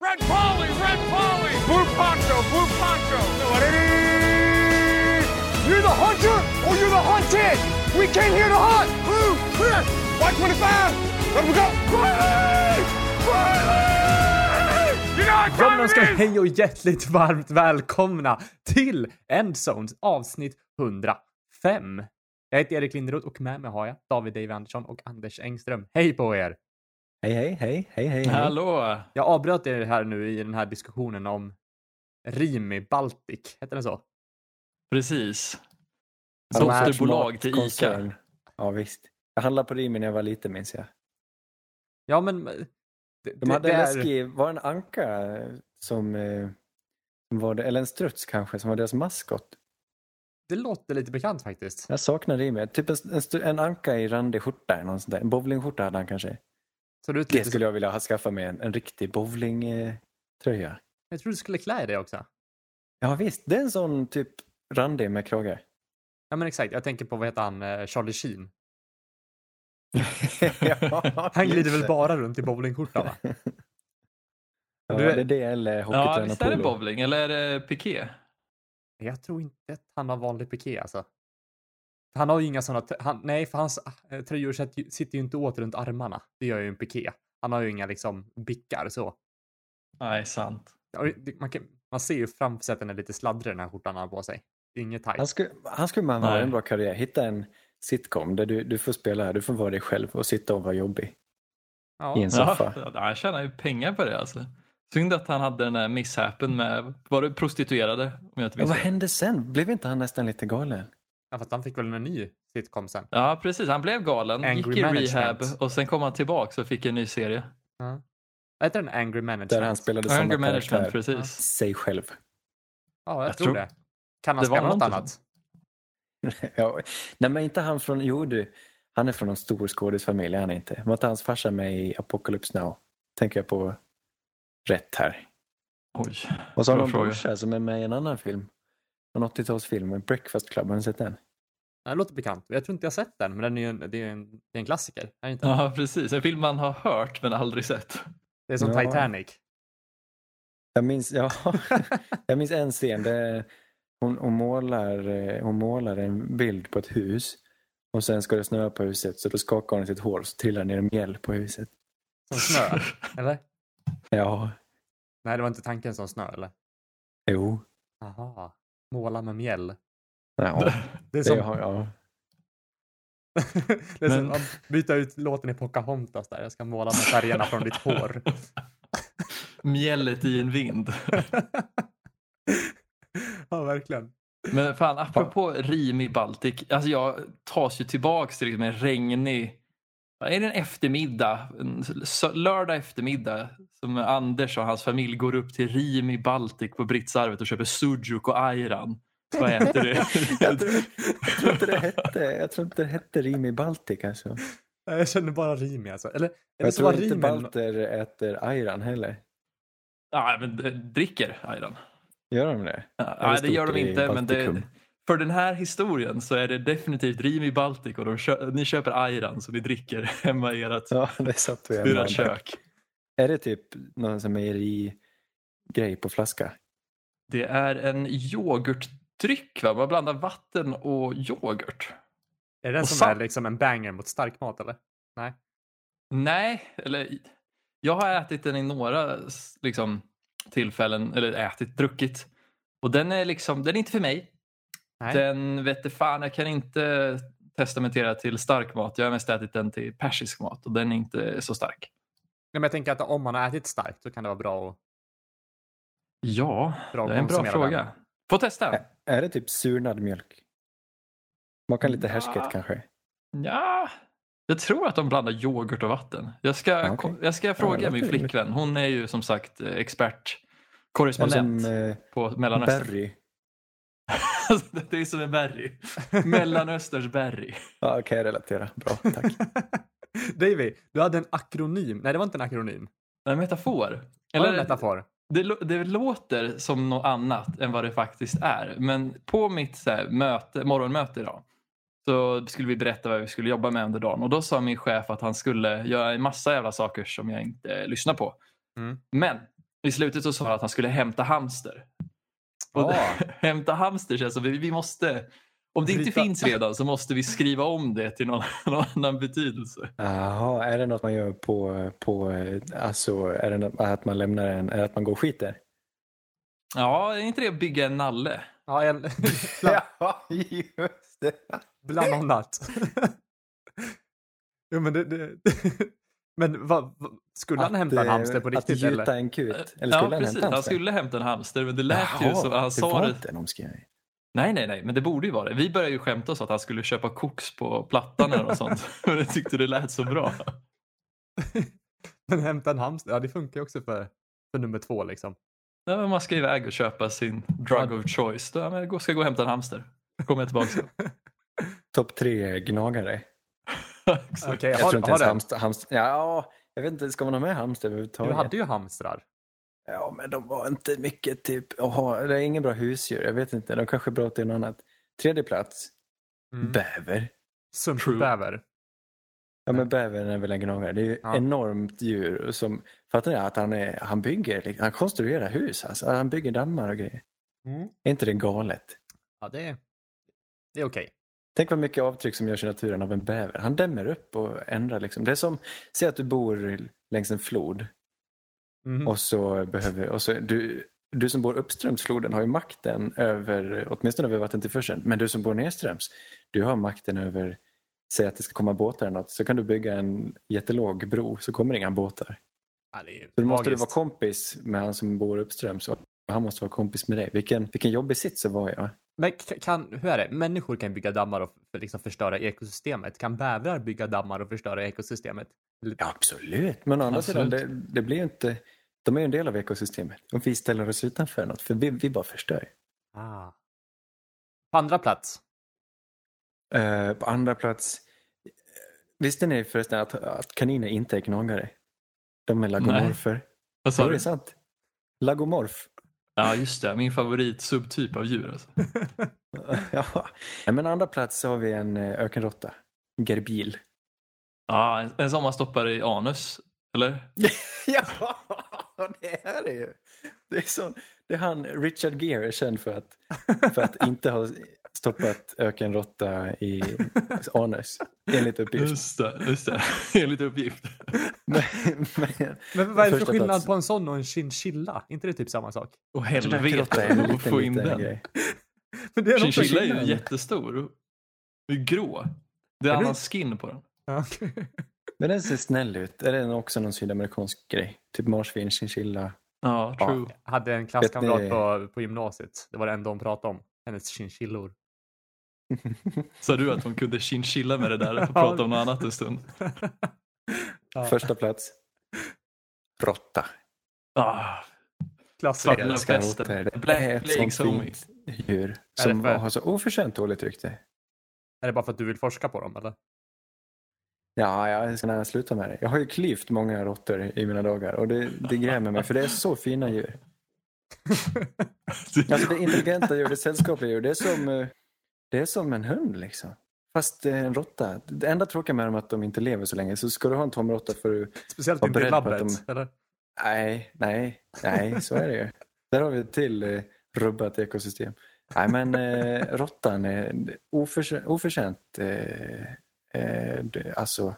Red Polly, Red Polly, Blue Poncho, Blue Poncho. You're the hunter or you're the hunted. We came here to hunt. Blue, clear. White 25. Let we go. Riley! Riley! You know what Från time önskar it is? hej och hjärtligt varmt välkomna till Endzones avsnitt 105. Jag heter Erik Linderoth och med mig har jag David Dave Andersson och Anders Engström. Hej på er! Hej, hej, hej, hej, hej. Hallå! Jag avbröt er här nu i den här diskussionen om Rimi Baltic, heter den så? Precis. Dotterbolag till ICA. Ja, visst. Jag handlade på Rimi när jag var liten, minns jag. Ja, men... Det, De hade det är- läskig, var det en anka som, eh, som var det, eller en struts kanske, som var deras maskot? Det låter lite bekant faktiskt. Jag saknar Rimi. Typ en, en, en anka i randig skjorta, eller något sånt där. en bowlingskjorta hade han kanske. Så du, Det skulle jag vilja ha skaffa mig, en, en riktig bowlingtröja. Jag tror du skulle klä dig också. Ja visst, det är en sån typ randig med krage. Ja, men exakt. Jag tänker på, vad heter han, eh, Charlie Sheen. ja, Han glider väl det. bara runt i bowlingskjorta, va? Ja, Du- det är det eller Ja, hockeytränarpolo. visst är det bowling? Eller är det piké? Jag tror inte att han har vanlig piké alltså. Han har ju inga sådana, han, nej för hans äh, tröjor sitter ju- inte åt runt armarna. Det gör ju en piké. Han har ju inga liksom bickar så. Nej, sant. Man, kan, man ser ju framför sig att den är lite sladdrig den här skjortan han har på sig. Inget Han tajt. skulle, han skulle man ha en bra karriär. Hitta en sitcom där du, du får spela, du får vara dig själv och sitta och vara jobbig i Ja. en Ja, soffa. ja, han tjänar ju pengar på det alltså. Synd att han hade den där misshappen med, var det prostituerade? Om jag inte Ja, vad hände sen? Blev inte han nästan lite galen? Ja, fast han fick väl en ny sitcom sen. Ja, precis. Han blev galen, Angry gick i Management. rehab och sen kom han tillbaka och fick en ny serie. Ja. Heter den? Angry Management? Där han spelade samma Anger management, karaktär. precis. Sig själv. Ja, jag, Jag tror, tror- det. Kan han det var spela något annat? ja. Nej men inte han från, jo du, han är från en stor skådisfamilj, är han inte? Var inte hans farsa med i Apocalypse Now? Tänker jag på rätt här. Oj. Och så har någon fråga. brorsa som är med i en annan film. En 80-talsfilm, Breakfast Club, har ni sett den? Det låter bekant. Jag tror inte jag sett den, men den är ju en, det är en, det är en klassiker. Är inte? Ja, precis. En film man har hört men aldrig sett. det är som Ja. Titanic. Jag minns, ja, jag minns en scen där hon, hon, målar, eh, hon målar en bild på ett hus och sen ska det snöa på huset så då skakar hon i sitt hår och så trillar ner mjäll på huset. Som snö, eller? Ja, Nej, det var inte tanken som snö, eller? jo. Aha. Måla med mjäll. Ja, Det är det, som, har jag. det är som Men- att byta ut låten i Pocahontas där. Jag ska måla med färgerna från ditt hår. Mjället i en vind. ja, verkligen. Men fan, apropå rim i Baltic. Alltså jag tas ju tillbaks till liksom en regnig... Är det en eftermiddag? En lördag eftermiddag. Som Anders och hans familj går upp till Rim i Baltic på Britsarvet och köper sujuk och ayran. Vad heter det? Jag tror, jag tror inte det hette, jag tror inte det hette Rim i Baltic alltså. Nej, Jag känner bara Rimi alltså. Eller, är det Jag tror inte Rimi? balter äter ayran heller. ja, men dricker ayran. Gör de det? Ja, nej, det gör de i inte. Men det, för den här historien så är det definitivt Rim i Baltic och de kö- ni köper ayran så ni dricker hemma i ert, Ja, det satt vi i hemma. ert kök. Är det typ någon som mejeri-grej på flaska? Det är en yoghurtdryck va? Man blandar vatten och yoghurt. Är det den som sa- är liksom en banger mot stark mat, eller? Nej. Nej, eller jag har ätit den i några liksom, tillfällen, eller ätit, druckit. Och den är liksom, den är inte för mig. Nej. Den vet fan, jag kan inte testamentera till stark mat. Jag har mest ätit den till persisk mat och den är inte så stark. Nej, men jag tänker att om man har ätit starkt så kan det vara bra att Ja, Bra det är en bra fråga. den. Få testa. Är det typ surnad mjölk? Smakar lite Ja. härsket kanske? Ja, jag tror att de blandar yoghurt och vatten. Jag ska, Ja, okej. jag ska fråga låter min flickvän. Hon är ju som sagt eh, expert, korrespondent som eh, på Mellanöstern. berry? det är som en berry. Mellanösterns berry. Ja, kan jag relatera. Bra, tack. Davy, du hade en akronym. Nej, det var inte en akronym. En metafor. Eller Eller, en metafor. Det, det låter som något annat än vad det faktiskt är. Men på mitt så här, möte, morgonmöte idag så skulle vi berätta vad vi skulle jobba med under dagen. Och då sa min chef att han skulle göra en massa jävla saker som jag inte eh, lyssnar på. Mm. Men I slutet så sa han att han skulle hämta hamster. Och Ja. hämta hamster känns som vi, vi måste, om det inte finns redan så måste vi skriva om det till någon, någon annan betydelse. Jaha, är det något man gör på, på alltså är det något, att man lämnar en, är det att man går och skiter? Ja, är inte det att bygga en nalle? Ja, en, bland, Ja, just det. bland annat. jo, men det, det, men vad, vad, skulle han hämta en eh, hamster på Att riktigt gjuta eller? en kut? Eller skulle ja, han precis. hämta en Han skulle hämta en hamster men det lät ju som han det sa var det. inte en omskrivning. Nej, nej, nej, men det borde ju vara det. Vi började ju skämta oss att han skulle köpa koks på Plattan eller något sånt. Men jag tyckte det lät så bra. Men hämta en hamster, ja det funkar ju också för, för nummer två liksom. Ja, men man ska iväg och köpa sin drug of choice. Då, ja, men jag ska gå och hämta en hamster. Kommer jag tillbaka sen. Topp tre gnagare. Exakt. Okej, Jag har, tror inte ens hamster, hamster... Ja, jag vet inte, ska man ha med hamster Du överhuvudtaget? hade ju hamstrar. Ja, men de var inte mycket typ att ha. Det är ingen bra husdjur. Jag vet inte, de kanske är bra till något annat. Tredje plats, Mm. bäver. Sumpbäver. Ja, men bävern är väl en gnagare. Det är ju Ja. enormt djur som, fattar ni att han, är, han bygger, liksom- han konstruerar hus alltså. Han bygger dammar och grejer. Mm. Är inte det galet? Ja, det är, det är okej. Tänk vad mycket avtryck som görs i naturen av en bäver. Han dämmer upp och ändrar liksom. Det är som, säg att du bor längs en flod Mhm. och så behöver, och så, du, du som bor uppströms floden har ju makten över, åtminstone över vattentillförseln, men du som bor nedströms, du har makten över, säg att det ska komma båtar eller något, så kan du bygga en jättelåg bro så kommer inga båtar. Ja, det är Så då måste du vara kompis med han som bor uppströms och han måste vara kompis med dig. Vilken, vilken jobbig sits att vara i. va? Men kan, hur är det? Människor kan bygga dammar och liksom förstöra ekosystemet. Kan bävrar bygga dammar och förstöra ekosystemet? Ja, absolut. Men å andra Absolut. sidan, det, det blir inte, de är ju en del av ekosystemet. Om vi ställer oss utanför något, för vi, vi bara förstör. Ah. På andra plats. Eh, på andra plats, visste ni förresten att, att kaniner inte är gnagare? De är lagomorfer. Vad sa Ja, det du? är sant. Lagomorf. Ja, just det. Min favorit subtyp av djur. Alltså. ja. Men andra plats så har vi en eh, ökenråtta. Gerbil. Ja, en, en som man stoppar i anus. Eller? ja, det är det ju. Det är, så, det är han, Richard Gere är känd för att, för att inte ha stoppat ökenråtta i anus. Enligt uppgift. Just det, just det. Enligt uppgift. Men, men, Men vad är det för skillnad plats. på en sån och en chinchilla? inte det typ samma sak? Och ökenråtta helvete en att liten, få in den. grej. Men det är något Chinchilla är ju jättestor. Den är grå. Det är Är annan skin på den. Ja. Men den ser snäll ut. Är det också någon sydamerikansk grej? Typ marsvin, chinchilla. Ja, Ja. true. Jag hade en klasskamrat ni- på, på gymnasiet. Det var det enda hon pratade om. Hennes chinchillor. Sa du att hon kunde chinchilla med det där och prata om något annat en stund? Ja. Första plats. Råtta. Ah, Klassiker. Svarta Älskar festen. råttor. Det Black är ett sånt fint djur som för- har så oförtjänt dåligt rykte. Är det bara för att du vill forska på dem eller? Ja, jag ska nära sluta med det. Jag har ju klyvt många råttor i mina dagar och det, det grämer mig för det är så fina djur. Alltså det är intelligenta djur, det är sällskapliga djur. Det är som, eh, det är som en hund liksom. Fast är en råtta. Det enda tråkiga med dem är att de inte lever så länge. Så ska du ha en tamråtta får du... Speciellt inte i labbet. Eller? Nej, nej, nej, så är det ju. Där har vi ett till eh, rubbat ekosystem. Nej, men eh, råttan är oförtjänt, oförtjänt eh, eh, alltså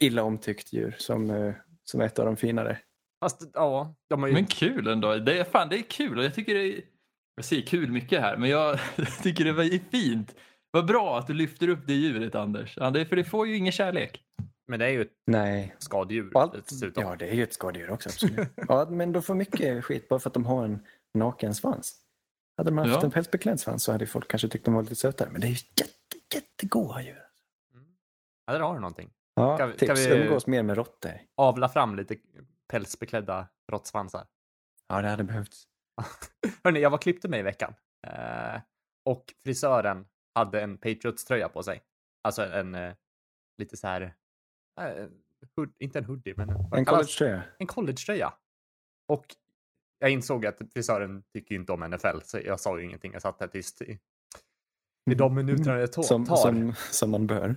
illa omtyckt djur som, eh, som ett av de finare. Fast ja, de har ju... Men kul ändå. Det är, fan, det är kul och jag tycker det är... Jag säger kul mycket här men jag tycker det var fint. Vad bra att du lyfter upp det djuret Anders. För det får ju ingen kärlek. Men det är ju ett Nej. skadedjur allt, dessutom. ja, det är ju ett skadedjur också, absolut. ja, men de får mycket skit bara för att de har en naken svans. Hade de haft Ja. en pälsbeklädd svans så hade folk kanske tyckt de var lite sötare. Men det är ju jätte, jättegoda djur. Ja, där har du någonting. Ja, Ska vi- tips. ska vi- Umgås mer med råttor. Avla fram lite pälsbeklädda råttsvansar. Ja, det hade behövts. Hörrni, jag var klippte mig i veckan. Eh, och frisören hade en Patriots-tröja på sig. Alltså en eh, lite så här... Eh, hood, inte en hoodie, men En collegetröja. en college-tröja. Och jag insåg att frisören tycker inte om NFL, så jag sa ju ingenting. Jag satt där tyst i, i de minuterna det to- Som, tar. som, som man bör.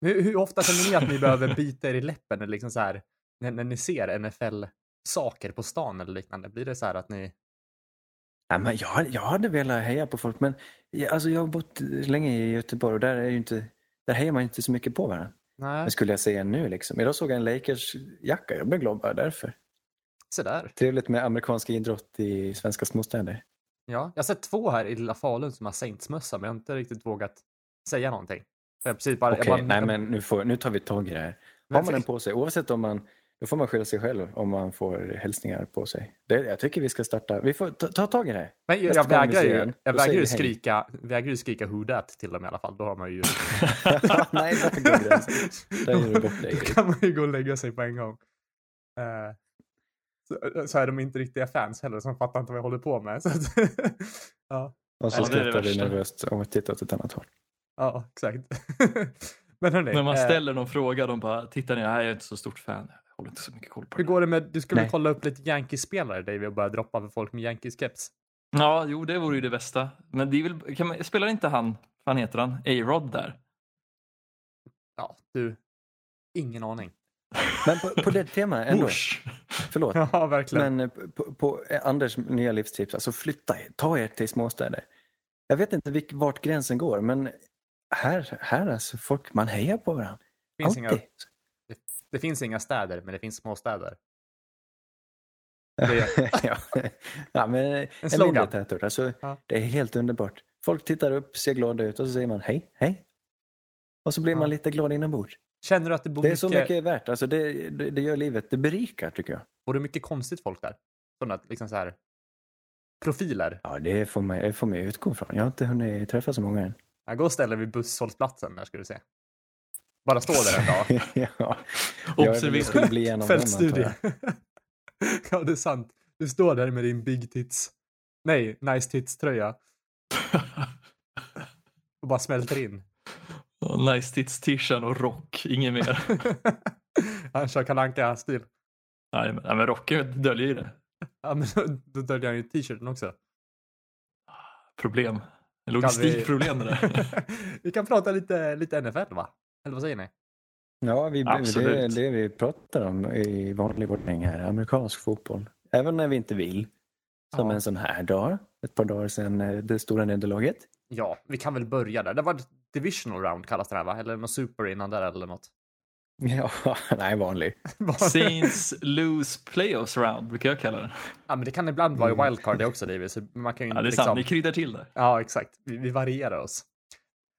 Hur, hur ofta känner ni att ni behöver bita er i läppen? Eller liksom så här, när, när ni ser NFL saker på stan eller liknande? Blir det så här att ni... Nej, men jag, jag hade velat heja på folk men jag, alltså jag har bott länge i Göteborg och där, är ju inte, där hejar man inte så mycket på varandra. Nej, Men skulle jag säga nu liksom. Idag såg jag en Lakers-jacka. Jag blev glad bara därför. så där. Trevligt med amerikansk idrott i svenska småstäder. Ja, jag har sett två här i Lilla Falun som har Saints-mössa, men jag har inte riktigt vågat säga någonting. Jag precis bara, jag bara, nej men nu, får, nu tar vi tag i det här. Har man den på sig, oavsett om man, då får man skylla sig själv om man får hälsningar på sig. Det, jag tycker vi ska starta, vi får ta, ta tag i det här. Men jag, vi vägrar ju, den, jag vägrar ju vi skrika, vägrar ju skrika who that till dem i alla fall. Då har man ju... nej, där går gränsen. Där gör du bort dig. Då kan man ju gå och lägga sig på en gång. Eh, så, så är de inte riktiga fans heller som fattar inte vad jag håller på med. Så att, ja, Och så det är det skrattar du nervöst och tittar åt ett annat håll. Ja, exakt. Men hörni, När man eh, ställer någon fråga de bara tittar ner, nej jag är inte så stort fan. Jag håller inte så mycket koll på hur det. går det med, du skulle Nej. kolla upp lite Yankees-spelare David och börja droppa för folk med Yankees-keps. Ja, jo det vore ju det bästa. Men det är väl, kan man, spelar inte han, vad heter han, A-Rod där? Ja, du, ingen aning. Men på, på det temat ändå, Bush. förlåt. Ja, verkligen. Men eh, på, på Anders nya livstips, alltså flytta, ta er till småstäder. Jag vet inte vilk, vart gränsen går, men här, här alltså, folk, man hejar på varandra. Det finns, Alltid. inga, det finns inga städer, men det finns småstäder. Det- ja. ja, men en, en slogan. mindre tätort, alltså, Ja. det är helt underbart. Folk tittar upp, ser glada ut och så säger man hej, hej. Och så blir Ja. man lite glad inombords. Känner du att det bor Det är mycket, så mycket värt, alltså det, det, det gör livet, det berikar tycker jag. bor det mycket konstigt folk där? Sådana liksom så här profiler. Ja, det får man, det får man utgå från. Jag har inte hunnit träffa så många än. Jag går och ställer vid busshållplatsen där ska du se. Bara stå där en dag. ja. Jag Observera. skulle bli en av dem, antar Fältstudie. ja, det är sant. Du står där med din big tits. Nej, nice tits tröja. Och bara smälter in. Och nice tits t-shirt och rock, inget mer. Han kör kalanka stil nej, men, men rocken döljer ju det. Ja, men då, då döljer han ju t-shirten också. Problem. Logistikproblem det där. vi kan prata lite, lite NFL va? Eller vad säger ni? Ja, vi, det är det vi pratar om i vanlig ordning här. Amerikansk fotboll. Även när vi inte vill. Som Ja. en sån här dag. Ett par dagar sedan eh, det stora nederlaget. Ja, vi kan väl börja där. Det var ett divisional round kallas det här va? Eller något super innan där eller något. Ja, nej vanlig. Saints lose playoffs round brukar jag kalla det. ja, men det kan ibland vara i wildcard det också David. Så man kan ju Ja, det är liksom... sant. Ni kryddar till det. Ja, exakt. Vi, vi varierar oss.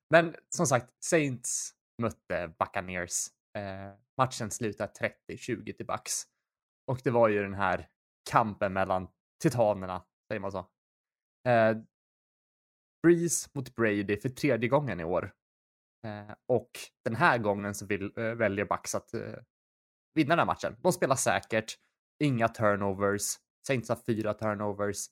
Men som sagt, Saints mötte Buccaneers. Eh, matchen slutade 30-20 till Bucks. Och det var ju den här kampen mellan titanerna, säger man så. Eh, Breeze mot Brady för tredje gången i år. Eh, och den här gången så vill, eh, väljer Bucks att eh, vinna den här matchen. De spelar säkert, inga turnovers. Saints har fyra turnovers.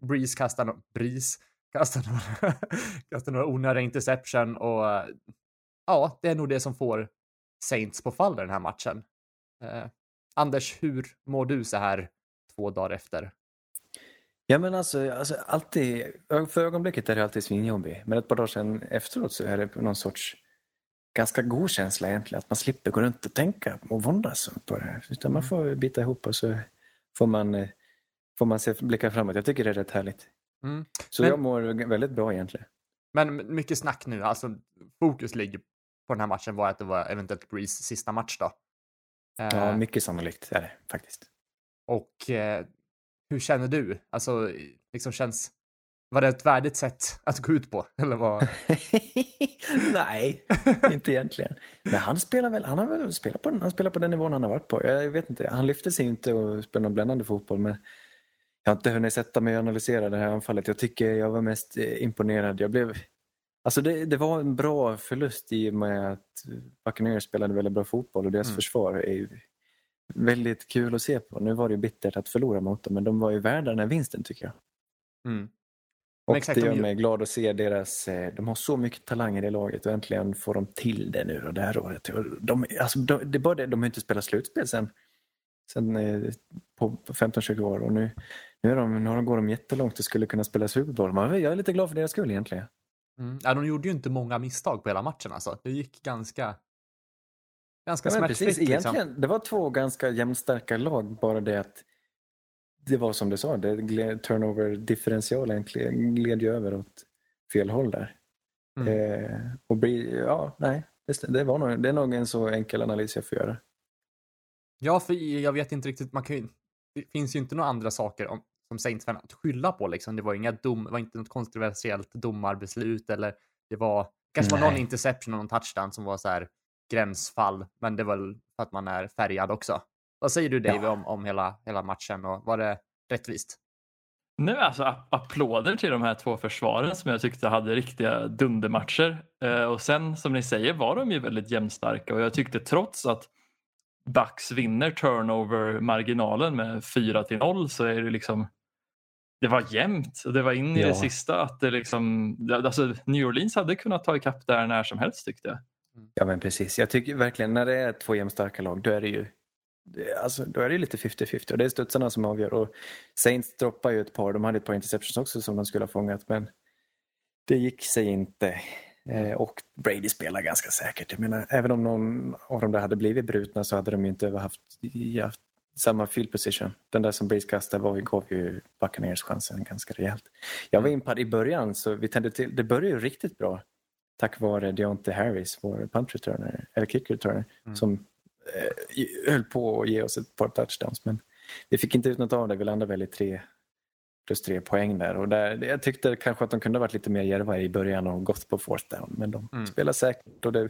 Breeze kastar, no- Breeze kastar, några, kastar några onödiga interception och ja, det är nog det som får Saints på fall i den här matchen. Eh, Anders, hur mår du så här två dagar efter? Ja men alltså, alltså alltid, för ögonblicket är det alltid svinjobbig. Men ett par dagar sedan efteråt så är det någon sorts ganska god känsla egentligen. Att man slipper gå runt och tänka och våndas på det här. Utan man får bita ihop och så får man, eh, får man se, blicka framåt. Jag tycker det är rätt härligt. Mm. Så Men- jag mår väldigt bra egentligen. Men mycket snack nu, alltså fokus ligger på den här matchen var att det var eventuellt Breeze sista match då. Eh, Ja, mycket sannolikt är det faktiskt. Och eh, hur känner du? Alltså, liksom känns... Var det ett värdigt sätt att gå ut på? Eller vad? Nej, inte egentligen. Men han spelar väl, han har väl spelat på, den- han spelar på den nivån han har varit på. Jag vet inte, han lyfte sig inte och spelade någon bländande fotboll men jag har inte hunnit sätta mig och analysera det här anfallet. Jag tycker jag var mest eh, imponerad. Jag blev, alltså det, det var en bra förlust i och med att Buccaneers spelade väldigt bra fotboll och deras Mm. försvar är ju väldigt kul att se på. Nu var det ju bittert att förlora mot dem men de var ju värda den här vinsten tycker jag. Mm. Och exakt, det de gör mig glad att se deras, eh, de har så mycket talang i det laget och äntligen får de till det nu då, det här året. Och De, alltså, de, det är bara det, de har inte spelat slutspel sen, sen eh, på på 15-20 år och nu, nu, är de, nu går de jättelångt och skulle kunna spela Super Bowl. Men jag är lite glad för deras skull egentligen. Mm. Ja, de gjorde ju inte många misstag på hela matchen alltså. Det gick ganska... ganska Ja, smärtfritt. precis. Liksom. Egentligen, det var två ganska jämnstarka lag, bara det att det var som du sa, det gled- turnover-differentialen gled, ju över åt fel håll där. Mm. Eh, och bli, ja, nej, det, det, var nog, det är nog en så enkel analys jag får göra. Ja, för jag vet inte riktigt, man kan ju, det finns ju inte några andra saker om, som Saints-fan att skylla på liksom. Det var inga dom, var inte något kontroversiellt domarbeslut eller det var kanske var någon interception och någon touchdown som var så här gränsfall, men det var väl för att man är färgad också. Vad säger du David Ja. om, om hela, hela matchen och var det rättvist? Nu alltså ap- applåder till de här två försvaren som jag tyckte hade riktiga dundermatcher. Eh, och sen som ni säger var de ju väldigt jämnstarka och jag tyckte trots att Bucks vinner turnover-marginalen med 4 till 0 så är det liksom det var jämnt och det var in i Ja. det sista att det liksom, alltså New Orleans hade kunnat ta ikapp där när som helst tyckte jag. Ja men precis, jag tycker verkligen när det är två jämnstarka lag då är det ju alltså, då är det lite 50-50 och det är studsarna som avgör. Och Saints droppar ju ett par, de hade ett par interceptions också som de skulle ha fångat men det gick sig inte. Eh, och Brady spelar ganska säkert. Jag menar, även om någon av dem där hade blivit brutna så hade de inte haft, haft samma field position. Den där som Breeze kastade var, gav ju Buccaneers chansen ganska rejält. Jag var inpad i början så vi tände till, det började ju riktigt bra tack vare Deontay Harris, vår punt returner, eller kick returner, Mm. som eh, höll på att ge oss ett par touchdowns. Men vi fick inte ut något av det. Vi landade väl i tre plus tre poäng där. Och där, jag tyckte kanske att de kunde ha varit lite mer djärva i början och gått på fourth down. Men de Mm. spelar säkert och det,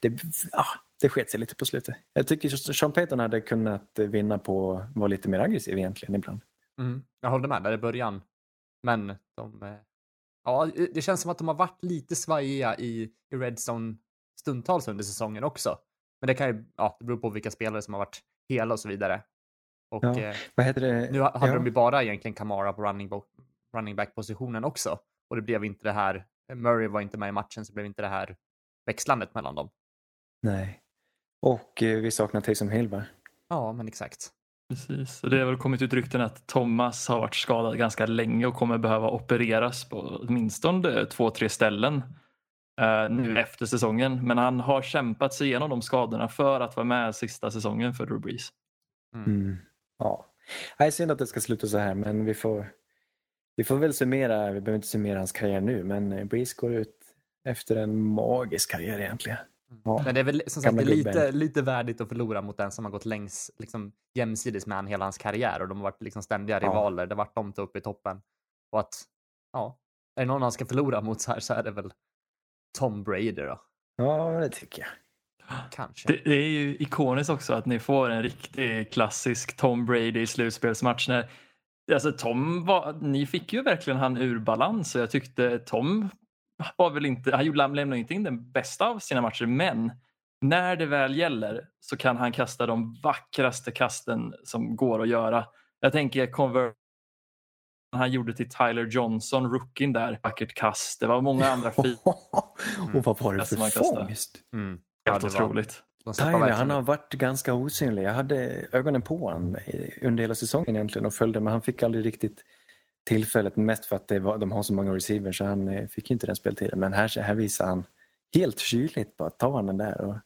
det, ja, det sket sig lite på slutet. Jag tycker Sean Payton hade kunnat vinna på att vara lite mer aggressiv egentligen ibland. Mm. Jag håller med där i början. Men de, eh, ja, det känns som att de har varit lite svajiga i, i Redstone stundtals under säsongen också. Men det kan ju, ja, det beror på vilka spelare som har varit hela och så vidare. Och Ja. eh, Vad heter det? nu hade Ja. de ju bara egentligen Kamara på running, running back-positionen också. Och det blev inte det här, Murray var inte med i matchen så det blev inte det här växlandet mellan dem. Nej. Och eh, vi saknar Taysom Hill va? Ja, men exakt. Precis, och det har väl kommit ut rykten att Thomas har varit skadad ganska länge och kommer behöva opereras på åtminstone två, tre ställen eh, nu efter säsongen. Men han har kämpat sig igenom de skadorna för att vara med sista säsongen för Drew Brees. Mm. Ja. Nej, synd att det ska sluta så här men vi får, vi får väl summera, vi behöver inte summera hans karriär nu men eh, Breeze går ut efter en magisk karriär egentligen. Ja. Men det är väl som sagt Gamla det är lite, lite värdigt att förlora mot den som har gått längs liksom, jämsides med han hela hans karriär och de har varit liksom ständiga Ja. rivaler. Det har varit de uppe i toppen. Och att, ja, är det någon han ska förlora mot så här så är det väl Tom Brady då. Ja, det tycker jag. Kanske. Det, det är ju ikoniskt också att ni får en riktig klassisk Tom Brady slutspelsmatch. När, alltså Tom var, ni fick ju verkligen han ur balans och jag tyckte Tom var väl inte, han lämnade inte in den bästa av sina matcher men när det väl gäller så kan han kasta de vackraste kasten som går att göra. Jag tänker convert han gjorde till Tyler Johnson, rookien där, vackert kast. Det var många andra fina. Och vad var det Alltså, man för kastar. fångst? Mm. Helt det var- otroligt. Tyler, han har varit ganska osynlig. Jag hade ögonen på honom under hela säsongen egentligen och följde men han fick aldrig riktigt tillfället. Mest för att det var, de har så många receivers så han eh, fick inte den speltiden. Men här, här visar han helt kyligt bara tar han den där och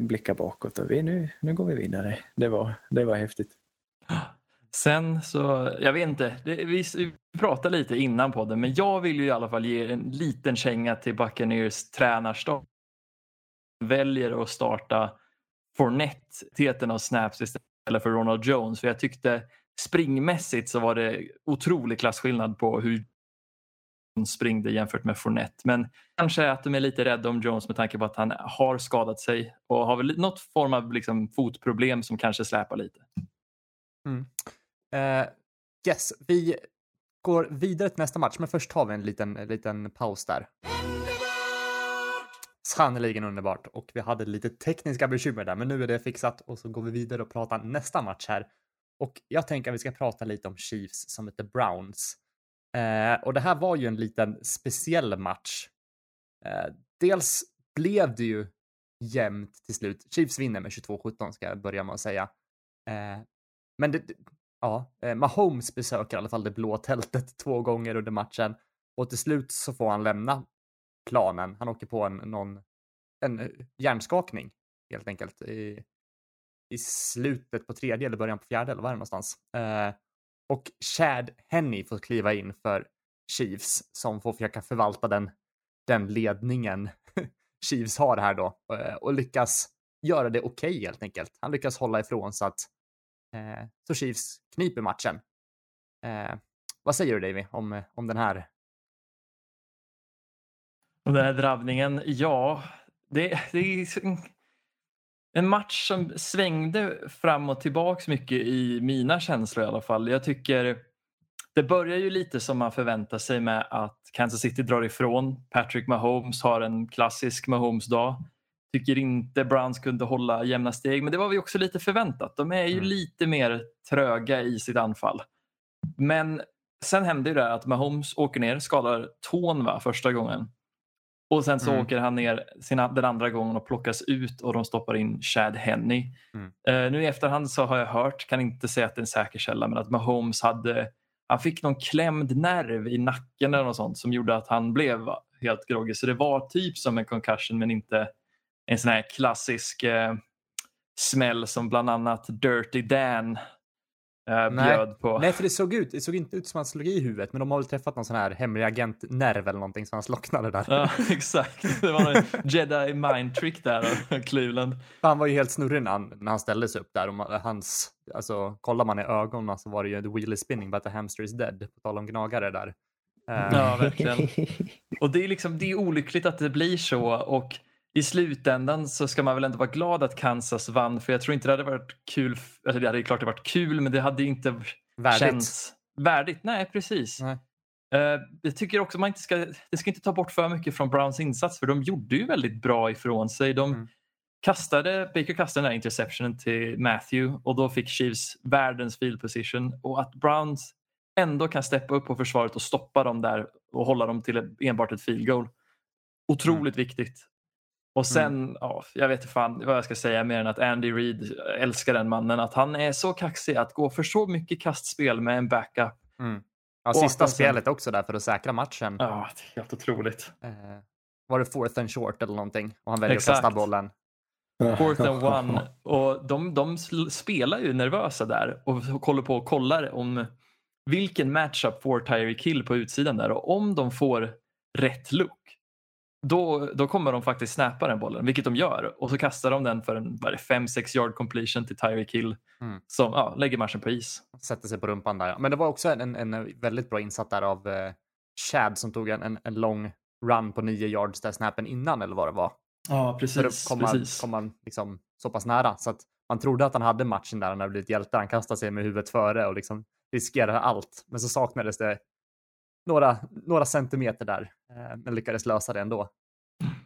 blickar bakåt och vi, nu, nu går vi vidare. Det var, det var häftigt. Sen så, jag vet inte, det, vi, vi pratade lite innan podden men jag vill ju i alla fall ge en liten känga till Buccaneers tränarstart. Väljer att starta Fournette, teten av snaps istället för Ronald Jones. För jag tyckte springmässigt så var det otrolig klasskillnad på hur Jones springde jämfört med Fournette. Men kanske att de är lite rädda om Jones med tanke på att han har skadat sig och har väl något form av liksom fotproblem som kanske släpar lite. Mm. Eh, yes, vi går vidare till nästa match, men först tar vi en liten, liten paus där. Sannerligen underbart och vi hade lite tekniska bekymmer där, men nu är det fixat och så går vi vidare och pratar nästa match här. Och jag tänker att vi ska prata lite om Chiefs som heter Browns. Eh, och det här var ju en liten speciell match. Eh, dels blev det ju jämnt till slut. Chiefs vinner med 22-17 ska jag börja med att säga. Eh, men det, ja, eh, Mahomes besöker i alla fall det blå tältet två gånger under matchen och till slut så får han lämna planen. Han åker på en, någon, en eh, hjärnskakning helt enkelt. I, i slutet på tredje eller början på fjärde eller var det någonstans. Eh, och Chad Henney får kliva in för Chiefs som får försöka förvalta den, den ledningen Chiefs har här då eh, och lyckas göra det okej okay, helt enkelt. Han lyckas hålla ifrån så att eh, så Chiefs kniper matchen. Eh, vad säger du Davy om, om den här? Om den här drabbningen? Ja, det, det är en match som svängde fram och tillbaks mycket i mina känslor i alla fall. Jag tycker det börjar ju lite som man förväntar sig med att Kansas City drar ifrån. Patrick Mahomes har en klassisk Mahomes-dag. Tycker inte Browns kunde hålla jämna steg men det var ju också lite förväntat. De är ju mm. lite mer tröga i sitt anfall. Men sen händer ju det att Mahomes åker ner, skadar tån va, första gången. Och sen så mm. åker han ner sina, den andra gången och plockas ut och de stoppar in Chad Henney. Mm. Uh, nu i efterhand så har jag hört, kan inte säga att det är en säker källa, men att Mahomes hade han fick någon klämd nerv i nacken eller något sånt som gjorde att han blev helt groggy. Så det var typ som en concussion men inte en sån här klassisk eh, smäll som bland annat Dirty Dan eh, bjöd på. Nej, för det såg, ut, det såg inte ut som att han slog i huvudet, men de har väl träffat någon sån här hemlig agentnerv eller någonting så han slocknade där. Ja, exakt. Det var en jedi mind trick där av Cleveland. Han var ju helt snurrig när han, när han ställde sig upp där. Och hans, alltså, kollar man i ögonen så var det ju the wheel is spinning but the hamster is dead. På tal om gnagare där. Ja, verkligen. Och det är, liksom, det är olyckligt att det blir så. och i slutändan så ska man väl ändå vara glad att Kansas vann för jag tror inte det hade varit kul. Alltså det hade klart det varit kul men det hade inte värdigt. känts värdigt. Nej, precis. Nej. Uh, jag tycker också man inte ska, det ska inte ta bort för mycket från Browns insats för de gjorde ju väldigt bra ifrån sig. De mm. kastade, Baker kastade den här interceptionen till Matthew och då fick Chiefs världens field position och att Browns ändå kan steppa upp på försvaret och stoppa dem där och hålla dem till enbart ett field goal. Otroligt mm. viktigt. Och sen, mm. ja, jag vet inte fan vad jag ska säga mer än att Andy Reid älskar den mannen. Att han är så kaxig att gå för så mycket kastspel med en backup. Mm. Ja, sista sen... spelet också där för att säkra matchen. Ja, helt otroligt. Eh, var det fourth and short eller någonting? Och han väljer Exakt. att kasta bollen. Fourth and one. Och de, de spelar ju nervösa där och håller på och kollar om vilken matchup får Tyreek Kill på utsidan där och om de får rätt look då, då kommer de faktiskt snappa den bollen, vilket de gör. Och så kastar de den för en 5-6 yard completion till Tyreek Hill mm. som ja, lägger matchen på is. Sätter sig på rumpan där. Men det var också en, en väldigt bra insats där av eh, Chad som tog en, en, en lång run på 9 yards där snappen innan eller vad det var. Ja, precis. För då kom man, kom man liksom så pass nära så att man trodde att han hade matchen där han hade blivit hjälte. Han kastade sig med huvudet före och liksom riskerade allt. Men så saknades det några, några centimeter där, men lyckades lösa det ändå.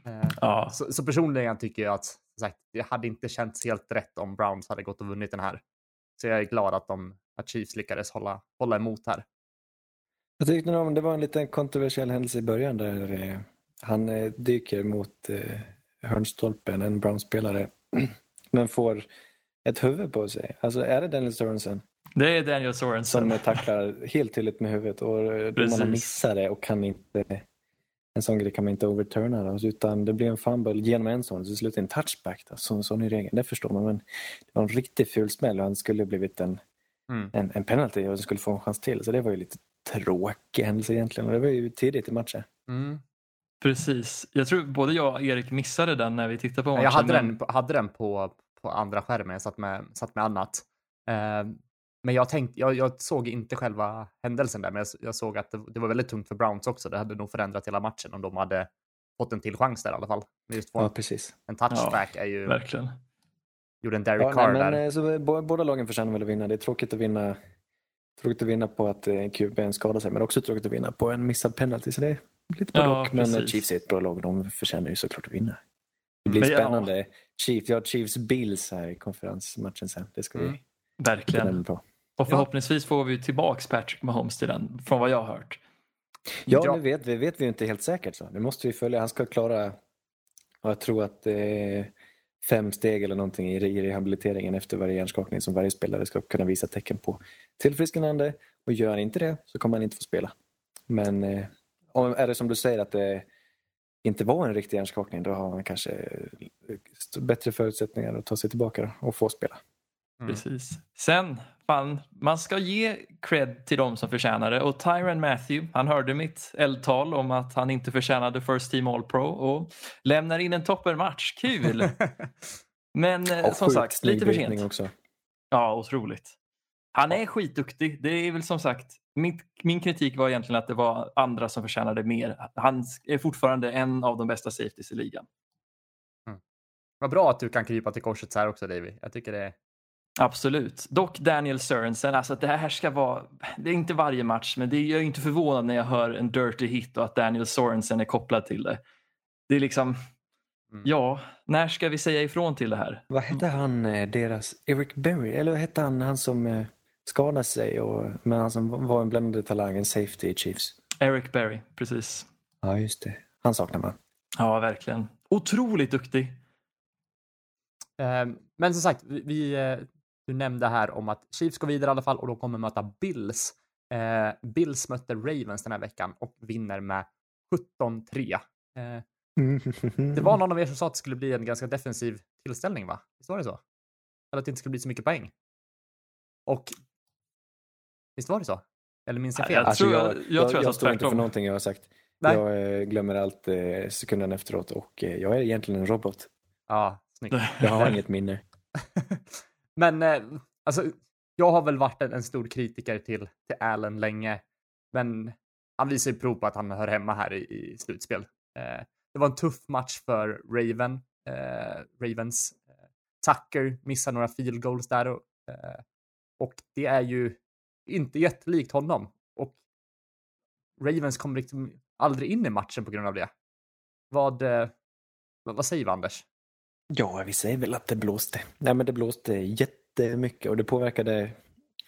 Eh, ja. Så, så, personligen tycker jag att sagt, det hade inte känts helt rätt om Browns hade gått och vunnit den här. Så jag är glad att, de, att Chiefs lyckades hålla, hålla emot här. Jag tyckte nog det var en liten kontroversiell händelse i början där eh, han eh, dyker mot eh, hörnstolpen, en Browns-spelare, men får ett huvud på sig. Alltså är det Daniel Sorensen? Det är Daniel Sorensen. Som tacklar helt tydligt med huvudet och domarna missar det och kan inte en sån grej kan man inte overturna då, utan det blir en fumble genom en sån så slutar en touchback. Då. Så, sån är regeln, det förstår man. Men det var en riktigt ful smäll och han skulle blivit en, mm. en, en penalty och skulle få en chans till. Så det var ju lite tråkig händelse egentligen och det var ju tidigt i matchen. Mm. Precis. Jag tror både jag och Erik missade den när vi tittade på matchen. Jag hade men... den, hade den på, på andra skärmen, jag satt med, satt med annat. Uh, men jag, tänkte, jag, jag, såg inte själva händelsen där, men jag, jag såg att det, det, var väldigt tungt för Browns också. Det hade nog förändrat hela matchen om de hade fått en till chans där i alla fall. Just ja, precis. En touchback ja, är ju... Verkligen. Gjorde en Derek ja, Carr nej, men, där. Eh, så, båda lagen förtjänar väl att vinna. Det är tråkigt att vinna, tråkigt att vinna på att en QB skadar sig, men också tråkigt att vinna på en missad penalty. Så det är lite både ja, Men eh, Chiefs är ett bra lag. De förtjänar ju såklart att vinna. Det blir men, spännande. Ja. Chiefs, ja, Chiefs Bills här i konferensmatchen sen. Det ska mm. vi Verkligen. Bra. Och förhoppningsvis får vi tillbaks Patrick Mahomes till den, från vad jag har hört. Ja, ja. nu vet vi, vet vi inte helt säkert. så. Det måste vi följa. Han ska klara, jag tror att det är fem steg eller någonting i rehabiliteringen efter varje hjärnskakning som varje spelare ska kunna visa tecken på tillfrisknande. Och gör han inte det så kommer han inte få spela. Men eh, är det som du säger att det inte var en riktig hjärnskakning då har han kanske bättre förutsättningar att ta sig tillbaka och få spela. Mm. Precis. Sen, fan, man ska ge cred till de som förtjänar det. Och Tyron Matthew, han hörde mitt eldtal om att han inte förtjänade First Team All Pro och lämnar in en toppenmatch. Kul! Men eh, Och som sjukt sagt, lite för sent. också. Ja, otroligt. Han är skitduktig. Det är väl som sagt, min, min kritik var egentligen att det var andra som förtjänade mer. Han är fortfarande en av de bästa safeties i ligan. Vad bra att du kan krypa till korset så här också, Davy. Jag tycker det är... Absolut. Dock Daniel Sörensen, alltså att det här ska vara, det är inte varje match, men det är, jag är inte förvånad när jag hör en dirty hit och att Daniel Sorensen är kopplad till det. Det är liksom, Mm. ja, när ska vi säga ifrån till det här? Vad hette han, eh, deras, Eric Berry, eller vad hette han, han som eh, skadade sig och, men han som var en bländande talang, en safety i Chiefs? Eric Berry, precis. Ja, just det. Han saknar man. Ja, verkligen. Otroligt duktig. Eh, Men som sagt, vi, vi, eh, du nämnde här om att Chiefs går vidare i alla fall och de kommer möta Bills. Eh, Bills mötte Ravens den här veckan och vinner med 17-3. Eh, Det var någon av er som sa att det skulle bli en ganska defensiv tillställning, va? Visst var det så? Eller att det inte skulle bli så mycket poäng. Och visst var det så? Eller minns jag fel? jag Alltså, tror- jag, jag jag, tror jag jag, sa står inte för någonting jag har sagt. Nej. Jag eh, glömmer allt eh, sekunden efteråt och eh, jag är egentligen en robot. Ja, snyggt. Jag har inget minne. Men eh, alltså, jag har väl varit en, en stor kritiker till, till Allen länge. Men han visar ju prov på att han hör hemma här i, i slutspel. Eh, det var en tuff match för Raven, eh, Ravens. Eh, Tucker missar några field goals där och, eh, och det är ju inte jättelikt honom. Och Ravens kommer liksom aldrig in i matchen på grund av det. Vad, eh, vad, vad säger vi Anders? Ja, vi säger väl att det blåste. Nej, men det blåste jättemycket och det påverkade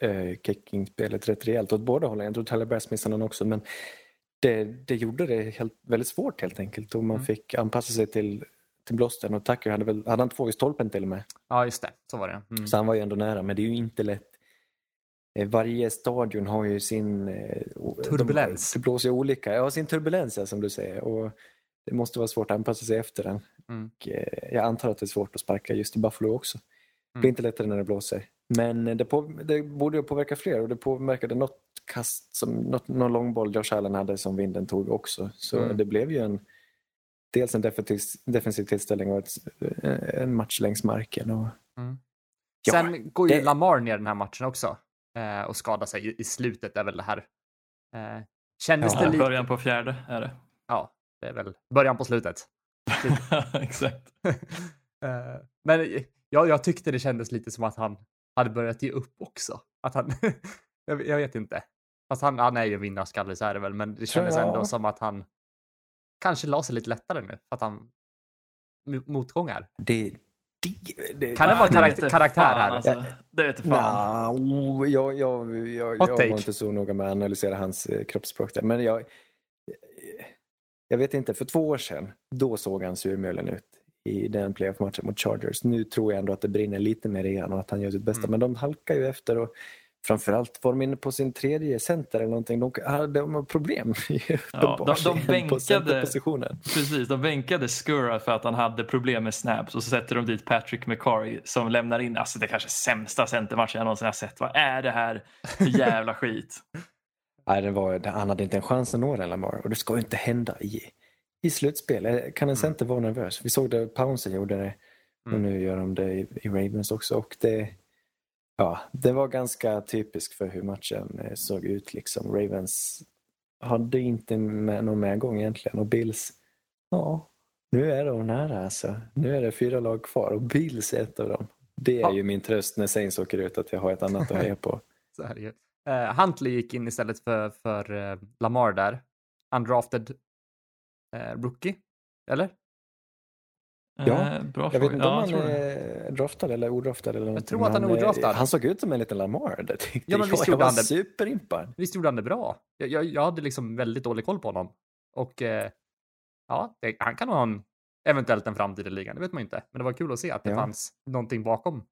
eh, kickingspelet rätt rejält åt båda hållen. Jag tror Bass missade någon också, men det, det gjorde det helt, väldigt svårt helt enkelt och man Mm. fick anpassa sig till, till blåsten och Tucker hade väl, hade han två i stolpen till och med. Ja, just det. Så var det. Mm. Så han var ju ändå nära, men det är ju inte lätt. Eh, Varje stadion har ju sin... eh, Turbulens. De, det blåser olika. Ja, sin turbulens ja, som du säger. Och det måste vara svårt att anpassa sig efter den. Mm. Och, eh, jag antar att det är svårt att sparka just i Buffalo också. Det Mm. blir inte lättare när det blåser. Men det, på, det borde ju påverka fler och det påverkade något kast, som, något, någon långboll Josh Allen hade som vinden tog också. Så Mm. det blev ju en dels en defensiv, defensiv tillställning och ett, eh, en match längs marken. Och, Mm. Ja, Sen går ju det- Lamar ner den här matchen också eh, och skadar sig i, i slutet är väl det här. Eh, kändes Ja, det lite... början på fjärde är det. Ja, det är väl början på slutet. Exakt. Eh, Men jag, jag tyckte det kändes lite som att han hade börjat ge upp också. Att han, jag, jag vet inte. Fast han, han är ju en vinnarskalle så är det väl, men det kändes jag. ändå som att han kanske la sig lite lättare nu. För att han mo- motgångar. det, det, det, Kan det vara Ja, karaktär fan, här? Alltså. Det vete fan. Nja, oh, jag, jag, jag, jag var inte så noga med att analysera hans eh, kroppsspråk där. Men jag, jag vet inte, för två år sedan, då såg han surmulen ut i den playoff-matchen mot Chargers. Nu tror jag ändå att det brinner lite mer i honom och att han gör sitt bästa. Mm. Men de halkar ju efter och framförallt var de inne på sin tredje center eller någonting. De hade de problem. Ja, de- de bänkade-. Precis, de bänkade Skura för att han hade problem med snaps och så sätter de dit Patrick McCarry som lämnar in, alltså det kanske sämsta centermatchen jag någonsin har sett. Vad är det här för jävla skit? Nej, det var, han hade inte en chans att nå den Lamar och det ska ju inte hända i, i slutspel. Eh, Kan en center vara nervös? Vi såg det, Pounce gjorde det och Mm. nu gör de det i, i Ravens också. Och det, ja, det var ganska typiskt för hur matchen eh, såg ut. Liksom. Ravens hade inte med, någon medgång egentligen och Bills, ja, nu är de nära alltså. Nu är det fyra lag kvar och Bills är ett av dem. Det är Ja. ju min tröst när Saints åker ut att jag har ett annat att heja på. Så är det ju. Eh, Huntley gick in istället för, för eh, Lamar där. Undrafted eh, rookie, eller? Ja, bra Jag vet fråga. inte om Ja, han är draftad eller odraftad. Eller någonting, tror att han är odraftad. Han såg ut som en liten Lamar. Det tyckte Ja, men jag. visst jag gjorde var det. superimpad. Visst gjorde han det bra? Jag, jag, jag hade liksom väldigt dålig koll på honom. Och ja, det, han kan ha en, eventuellt en framtid i ligan, det vet man inte. Men det var kul att se att det Ja. fanns någonting bakom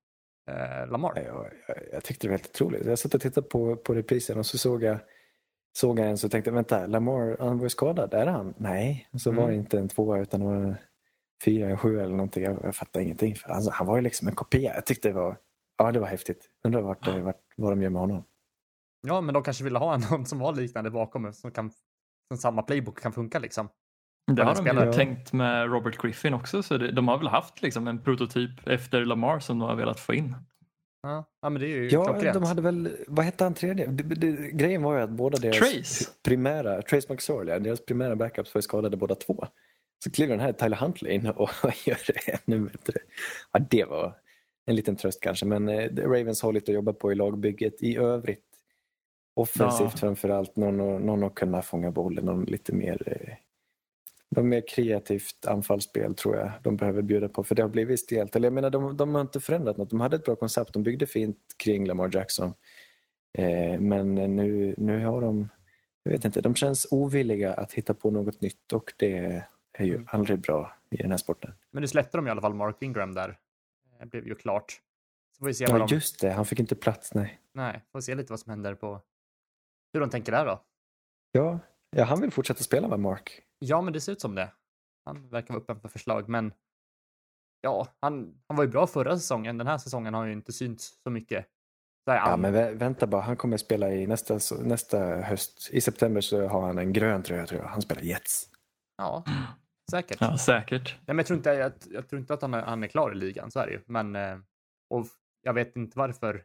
eh, Lamar. Jag, jag, jag tyckte det var helt otroligt. Jag satt och tittade på, på reprisen och så såg jag, såg jag en så tänkte jag, vänta, Lamar, han var ju skadad. Är han? Nej, så var Mm. det inte en tvåa utan det var en fyra, en sju eller någonting. Jag, jag fattar ingenting. Alltså, han var ju liksom en kopia. Jag tyckte det var, ja, det var häftigt. Undrar vart, det- vart, vad de gör med honom. Ja, men de kanske ville ha någon som var liknande bakom som kan som samma playbook kan funka liksom. Det har de ju spelare. tänkt med Robert Griffin också. Så det, de har väl haft liksom en prototyp efter Lamar som de har velat få in. Ja, ja men det är ju Ja, klockrent. de hade väl, vad hette han tredje? Det, det, grejen var ju att båda deras Trace. primära, Trace McSorley, ja, deras primära backups var ju skadade båda två. Så kliver den här Tyler Huntley in och gör det ännu bättre. Ja, det var en liten tröst kanske, men eh, Ravens har lite att jobba på i lagbygget i övrigt. Offensivt Ja. framförallt, någon, någon att kunna fånga bollen, någon lite mer någon mer kreativt anfallsspel tror jag de behöver bjuda på för det har blivit stelt. Eller jag menar, de, de har inte förändrat något. De hade ett bra koncept, de byggde fint kring Lamar Jackson. Eh, men nu, nu har de, jag vet inte, de känns ovilliga att hitta på något nytt och det är ju Mm. aldrig bra i den här sporten. Men nu släppte de i alla fall Mark Ingram där. Det blev ju klart. Så får vi se vad Ja, de... just det, han fick inte plats, nej. Nej, får se lite vad som händer på hur de tänker där då. Ja, ja han vill fortsätta spela med Mark. Ja, men det ser ut som det. Han verkar vara öppen för förslag, men ja, han, han var ju bra förra säsongen. Den här säsongen har han ju inte synts så mycket. Så Ja, men vä- vänta bara, han kommer spela i nästa, nästa höst. I september så har han en grön tröja tror jag. Han spelar Jets. ja, säkert. Ja, säkert. Nej, men jag, tror inte, jag, jag tror inte att han är, han är klar i ligan, så är det ju. Men eh, och jag vet inte varför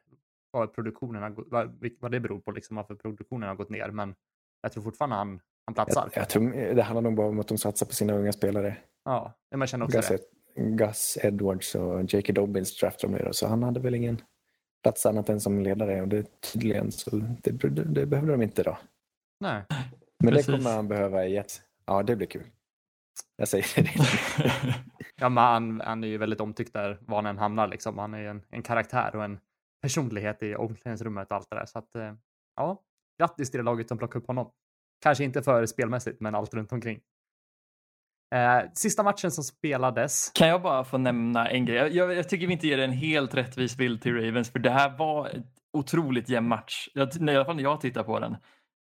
vad produktionen har, vad, vad det beror på, liksom, varför produktionen har gått ner. Men jag tror fortfarande han, han platsar. Jag, jag tror det handlar nog bara om att de satsar på sina unga spelare. Ja, jag känner också Gus, det. Gus Edwards och J.K. Dobbins draftar de då, så han hade väl ingen plats annat än som ledare och det tydligen så det, det, det behövde de inte då. Nej. Men Precis. det kommer han behöva i Jets. Ja, det blir kul. Jag säger det. Ja, men han, han är ju väldigt omtyckt där var han än hamnar. Liksom. Han är ju en, en karaktär och en personlighet i omklädningsrummet och allt det där. Så att, eh, ja, grattis till det laget som plockade upp honom. Kanske inte för spelmässigt, men allt runt omkring. Eh, sista matchen som spelades. Kan jag bara få nämna en grej? Jag, jag tycker vi inte ger en helt rättvis bild till Ravens för det här var ett otroligt jämn match. Jag, I alla fall när jag tittar på den.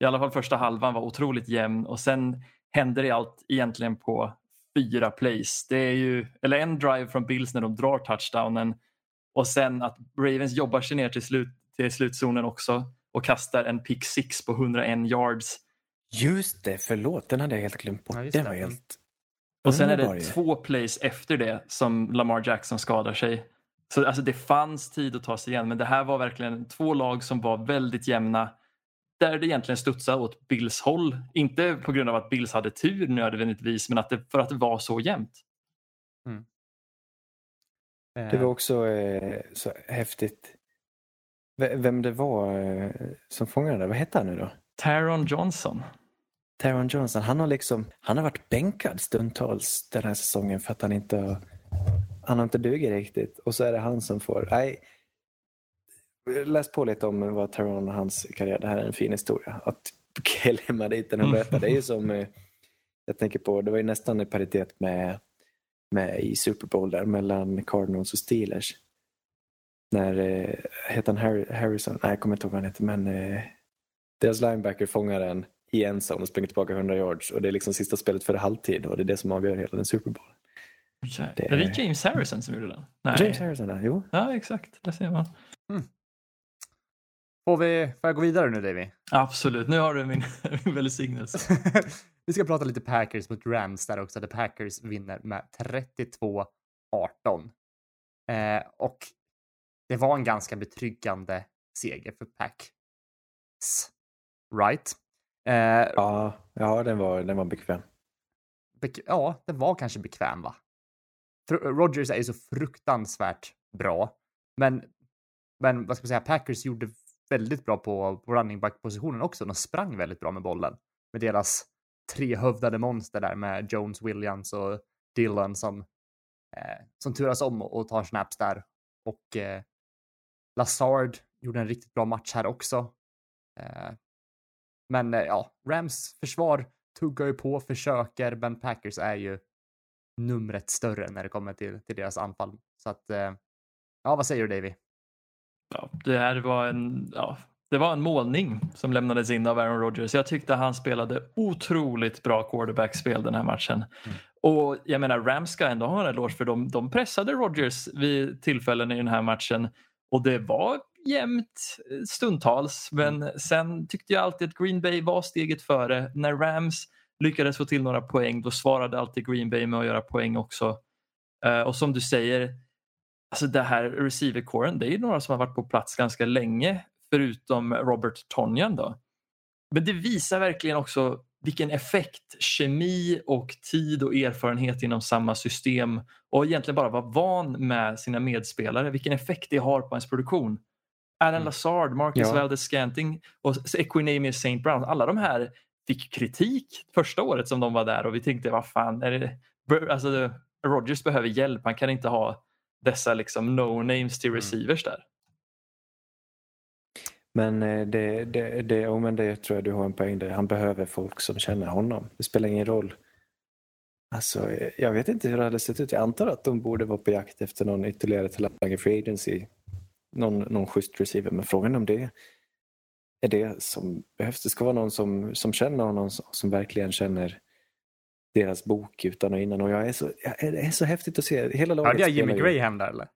I alla fall första halvan var otroligt jämn och sen hände det allt egentligen på fyra plays. Det är ju, eller en drive från Bills när de drar touchdownen och sen att Ravens jobbar sig ner till, slut, till slutzonen också och kastar en pick six på 101 yards. Just det, förlåt. Den hade jag helt glömt bort. Ja, den var helt... Och sen är det två plays efter det som Lamar Jackson skadar sig. Så alltså det fanns tid att ta sig igen men det här var verkligen två lag som var väldigt jämna. Där det egentligen studsade åt Bills håll. Inte på grund av att Bills hade tur nödvändigtvis men att det, för att det var så jämnt. Eh, Det var också eh, så häftigt. V- Vem det var eh, som fångade det, vad hette han nu då? Taron Johnson. Taron Johnson, han har liksom, han har varit bänkad stundtals den här säsongen för att han inte har, han har inte dugit riktigt. Och så är det han som får, nej. Läs på lite om vad Taron och hans karriär, det här är en fin historia. Att klämma dit den och berätta, det är ju som, eh, jag tänker på, det var ju nästan i paritet med, med i Super Bowl där mellan Cardinals och Steelers. När, eh, heter han Harrison? Nej, jag kommer inte ihåg vad han heter, men eh, deras linebacker fångar den i en zone och springer tillbaka 100 yards och det är liksom sista spelet före halvtid och det är det som avgör hela den Super Bowl. Det- Är det James Harrison som gjorde den? Nej. James Harrison där, jo. Ja exakt, det ser man. Får, vi, får jag gå vidare nu, Davy? Absolut, nu har du min, min välsignelse. vi ska prata lite Packers mot Rams där också. The Packers vinner med 32-18. Eh, och det var en ganska betryggande seger för Pack. Right? Eh, Ja, ja den, var, den var bekväm. bek- ja, det var kanske bekväm va? Rodgers är ju så fruktansvärt bra. Men, men vad ska man säga, Packers gjorde väldigt bra på, på running back-positionen också. De sprang väldigt bra med bollen. Med deras trehövdade monster där med Jones, Williams och Dillon som, eh, som turas om och, och tar snaps där. Och eh, Lazard gjorde en riktigt bra match här också. Eh, men eh, ja, Rams försvar tuggar ju på, försöker, men Packers är ju numret större när det kommer till, till deras anfall. Så att, eh, ja, vad säger du Davy? Ja, det här var en, ja, det var en målning som lämnades in av Aaron Rodgers. Jag tyckte han spelade otroligt bra quarterback-spel den här matchen. Mm. Och jag menar, Rams ska ändå ha en eloge för dem. De pressade Rodgers vid tillfällen i den här matchen och det var jämnt eh, stundtals. Men sen tyckte jag alltid att Green Bay var steget före. När Rams lyckades få till några poäng då svarade alltid Green Bay med att göra poäng också. Uh, och som du säger, alltså det här receiver-coren, det är ju några som har varit på plats ganska länge förutom Robert Tonyan då. Men det visar verkligen också vilken effekt kemi och tid och erfarenhet inom samma system och egentligen bara vara van med sina medspelare, vilken effekt det har på ens produktion. Alan mm. Lazard, Marcus ja. Valdez Scanting och Equinemius St. Brown, alla de här fick kritik första året som de var där och vi tänkte vad fan, är det, alltså, Rogers behöver hjälp, han kan inte ha dessa liksom no-names till mm. receivers där. Men eh, det, det, det, oh, men det tror jag du har en poäng där. Han behöver folk som känner honom. Det spelar ingen roll. Alltså, jag vet inte hur det hade sett ut. Jag antar att de borde vara på jakt efter någon ytterligare talang i Free Agency. Någon, någon schysst receiver. Men frågan är om det är det som behövs. Det ska vara någon som, som känner honom, som verkligen känner deras bok utan och innan. Och jag är så, jag är, det är så häftigt att se. Hela laget Hörde jag Jimmy Graham där eller?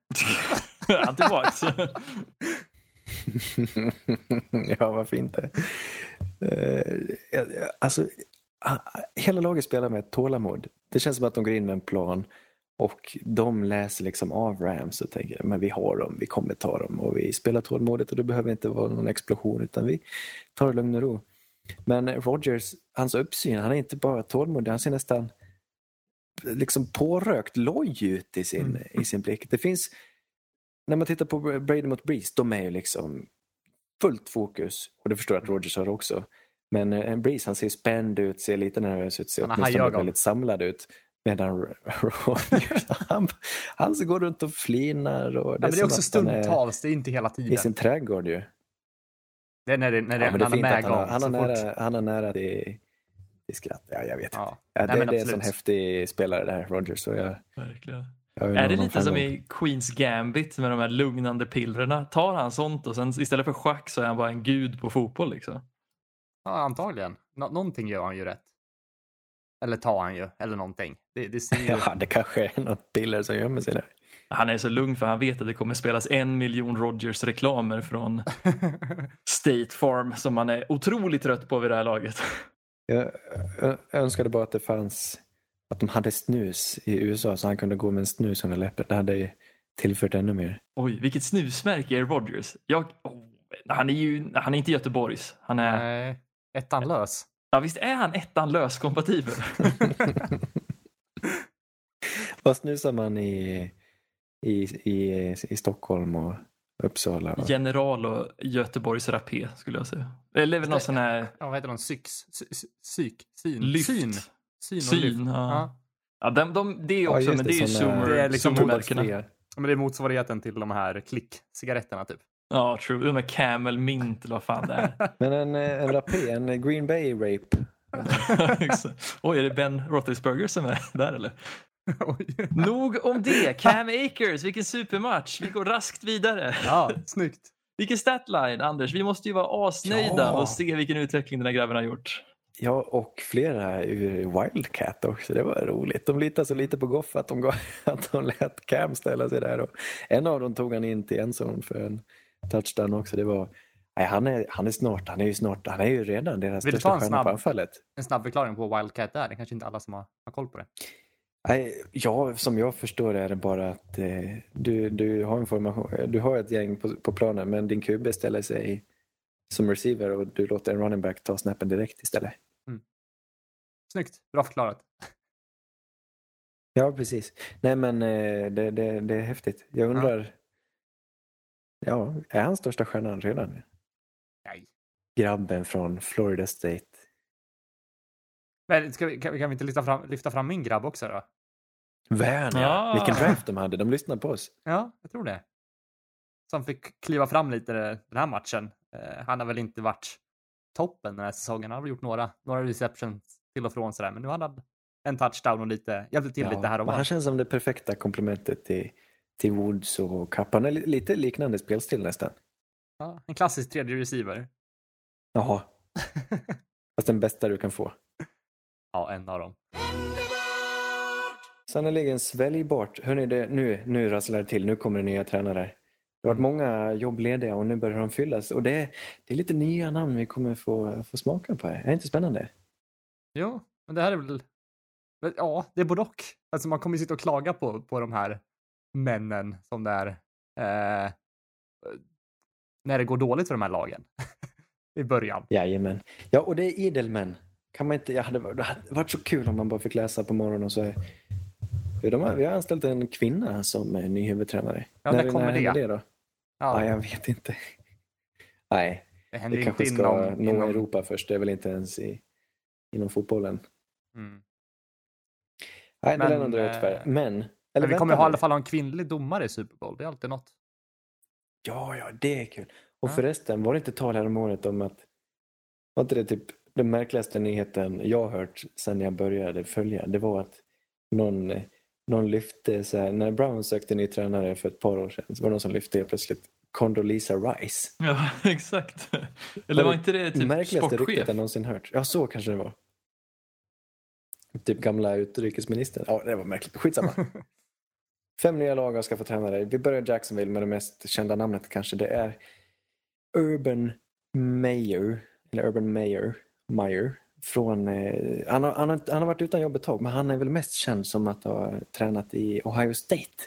Han tillbaks. ja, varför inte? Uh, alltså, hela laget spelar med tålamod. Det känns som att de går in med en plan och de läser liksom av Rams och tänker men vi har dem, vi kommer ta dem och vi spelar tålmodigt och det behöver inte vara någon explosion utan vi tar det lugn och ro. Men Rogers, hans uppsyn, han är inte bara tålmodig, han ser nästan liksom pårökt loj ut i sin, mm. i sin blick. Det finns när man tittar på Brady mot Breeze, de är ju liksom fullt fokus. Och det förstår jag att Rogers har också. Men eh, Breeze han ser spänd ut, ser lite nervös ut, ser åtminstone väldigt samlad ut. Medan Rogers, han, han går runt och flinar. Och det, ja, är, det är också stundtals, det är inte hela tiden. I sin trädgård ju. Det är när, det, när, det, ja, när han är med han, han, har nära, han har nära till, till skratt. Ja, jag vet ja. Ja, det, Nej, det är en sån häftig spelare det här, Rogers. Så jag, Verkligen. Är det lite som i Queens Gambit med de här lugnande pillerna? Tar han sånt och sen istället för schack så är han bara en gud på fotboll liksom? Ja, antagligen. Nå någonting gör han ju rätt. Eller tar han ju, eller någonting. Det, det ser ju... Ja, det kanske är något piller som gömmer sig där. Han är så lugn för han vet att det kommer spelas en miljon Rogers-reklamer från State Farm som man är otroligt trött på vid det här laget. Jag önskade bara att det fanns att de hade snus i USA så han kunde gå med en snus under läppen. Det hade tillfört ännu mer. Oj, vilket snusmärke är Rogers? Jag, oh, han är ju han är inte Göteborgs. Han är... Nej, ettan lös. Ja, visst är han ettan lös kompatibel? Vad snusar man i, i, i, i Stockholm och Uppsala? Och... General och Göteborgs rapé skulle jag säga. Eller någon sån här... Ja, vad heter de? Syx? Syk? Syn? Lyft. Syn? Syn, Syn ja. ja. ja de, de, det är också, ja, men det, det är ju zoomer. Det är liksom men det är motsvarigheten till de här klick-cigaretterna typ. Ja, true. Här Camel Mint eller vad fan det är. men en, en rapé, en Green Bay Rape. Oj, är det Ben Roethlisberger som är där eller? Nog om det. Cam Akers, vilken supermatch. Vi går raskt vidare. Ja, snyggt. Vilken statline, Anders. Vi måste ju vara asnöjda ja. och se vilken utveckling den här grabben har gjort. Ja, och flera ur Wildcat också. Det var roligt. De litade så lite på Goff att de, gav, att de lät Cam ställa sig där. Och en av dem tog han in till enzone för en touchdown också. Det var, nej, han, är, han är snart, han är ju snart, han är ju redan deras Vill största stjärna på anfallet. En snabb förklaring på Wildcat där? Det är kanske inte alla som har, har koll på det. Nej, ja, som jag förstår det är det bara att eh, du, du, har information, du har ett gäng på, på planen men din QB ställer sig som receiver och du låter en running back ta snappen direkt istället. Mm. Snyggt, bra förklarat. Ja, precis. Nej, men eh, det, det, det är häftigt. Jag undrar, ja. Ja, är han största stjärnan redan? Nej. Grabben från Florida State. Men ska vi, kan, kan vi inte lyfta fram, lyfta fram min grabb också då? Värn, ja. Vilken draft de hade. De lyssnade på oss. Ja, jag tror det. Som fick kliva fram lite den här matchen. Eh, han har väl inte varit toppen den här säsongen. Han har väl gjort några, några receptions till och från sådär, men nu har han en touchdown och lite, hjälpte till ja, lite här och var. Han känns som det perfekta komplementet till, till Woods och Kapp. Han är lite liknande spelstil nästan. Ja, en klassisk tredje receiver. Jaha. Fast den bästa du kan få. Ja, en av dem. sannerligen sväljbart. Hörrni, det, nu, nu rasslar det till. Nu kommer det nya tränare. Det har varit många jobb lediga och nu börjar de fyllas. Och det, det är lite nya namn vi kommer få, få smaka på. Här. Är det inte spännande? Jo, men det här är väl... Ja, det är både och. Alltså man kommer sitta och klaga på, på de här männen som det är eh, när det går dåligt för de här lagen i början. Jajamän. Ja, och det är idel män. Kan man inte, ja, det, var, det hade varit så kul om man bara fick läsa på morgonen och så är, de har, vi har anställt en kvinna som är ny huvudtränare. Ja, när kommer det? händer det då? Ja. Ja, jag vet inte. Nej, det händer det kanske inte ska inom... nå inom Europa först. Det är väl inte ens i, inom fotbollen. mm. Nej, det Men, det åt tyvärr. eh, Men, eller vi kommer i alla fall ha en kvinnlig domare i Super Bowl. Det är alltid något. Ja, ja, det är kul. Och Ja. förresten, var det inte tal här om året om att var inte det typ den märkligaste nyheten jag hört sedan jag började följa? Det var att någon, någon lyfte, så här, när Brown sökte ny tränare för ett par år sedan, så var det någon som lyfte helt plötsligt Condoleezza Rice. Ja, exakt. Eller var inte det typ märkligaste ryktet sportchef? jag någonsin hört. Ja, så kanske det var. Typ gamla utrikesministern. Ja, det var märkligt. Skitsamma. Fem nya lag har skaffat tränare. Vi börjar i Jacksonville med det mest kända namnet kanske. Det är Urban Meyer. Eller Urban Meyer. Meyer från, eh, han, har, han, har, han har varit utan jobb ett tag men han är väl mest känd som att ha tränat i Ohio State.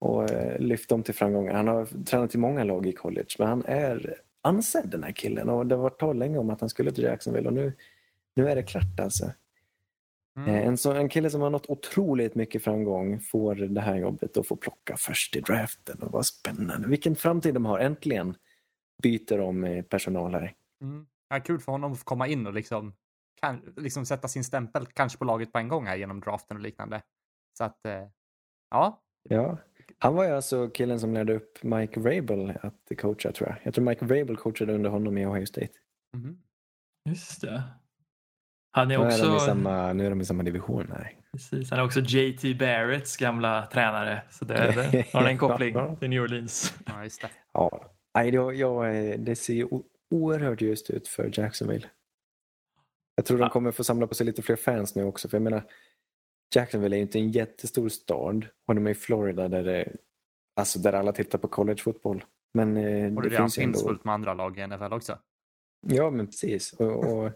Och eh, lyft dem till framgångar. Han har tränat i många lag i college men han är ansedd den här killen och det har varit tal länge om att han skulle till Jacksonville och nu, nu är det klart alltså. Mm. Eh, En, så, en kille som har nått otroligt mycket framgång får det här jobbet och får plocka först i draften. Och vad spännande. Vilken framtid de har. Äntligen byter de personal här. Mm. Ja, kul för honom att få komma in och liksom, kan, liksom sätta sin stämpel kanske på laget på en gång här genom draften och liknande. Så att, eh, ja. Ja. Han var ju alltså killen som lärde upp Mike Vrabel att coacha tror jag. Jag tror Mike Vrabel coachade under honom i Ohio State. Mhm. Just det. Han är Nu är, de i också, samma, nu är de i samma division. Nej. precis, han är också JT Barretts gamla tränare. Så det, det har en koppling till New Orleans. Ja, just det. Ja. Nej, det, jag, eh, det ser oerhört ljust ut för Jacksonville. Jag tror de Ja. kommer få samla på sig lite fler fans nu också. För jag menar, Jacksonville är ju inte en jättestor stad och de är i Florida där, det, alltså där alla tittar på collegefotboll. Men eh, Och det det finns ju finns ändå... fullt med andra lag i NFL också. Ja, men precis. Och, och,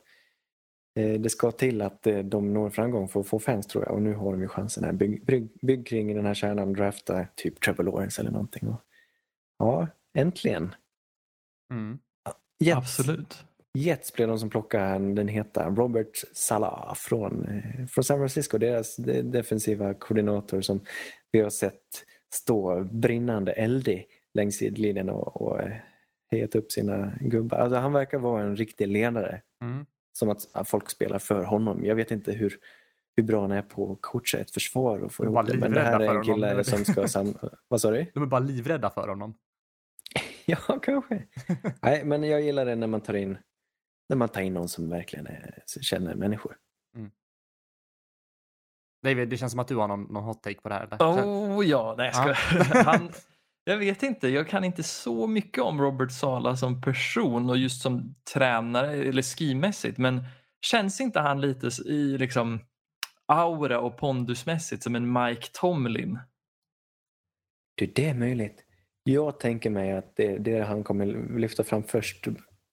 det ska till att eh, de når framgång för att få fans tror jag. Och nu har de ju chansen här. Bygg, bygg, bygg kring den här kärnan, drafta typ Trevor Lawrence eller någonting. Och, ja, äntligen. Mm. Jets, Absolut. Jets blev de som plockade den heta Robert Salah från, eh, från San Francisco. Deras de- defensiva koordinator som vi har sett stå brinnande eldig längs sidlinjen och, och eh, hejat upp sina gubbar. Alltså, han verkar vara en riktig ledare. Mm. Som att folk spelar för honom. Jag vet inte hur, hur bra han är på att coacha ett försvar och få De ihop det. Men det här är en kille som ska sam... Vad sa du? De är bara livrädda för honom. Ja, kanske. Nej, men jag gillar det när man tar in när man tar in någon som verkligen är, känner människor. David, det känns som att du har någon, någon hot take på det här. Eller? Oh ja, nej jag Ja. ska. Han, jag vet inte, jag kan inte så mycket om Robert Sala som person och just som tränare eller skimässigt men känns inte han lite i liksom aura och pondusmässigt som en Mike Tomlin? Du, det är möjligt. Jag tänker mig att det, det han kommer lyfta fram först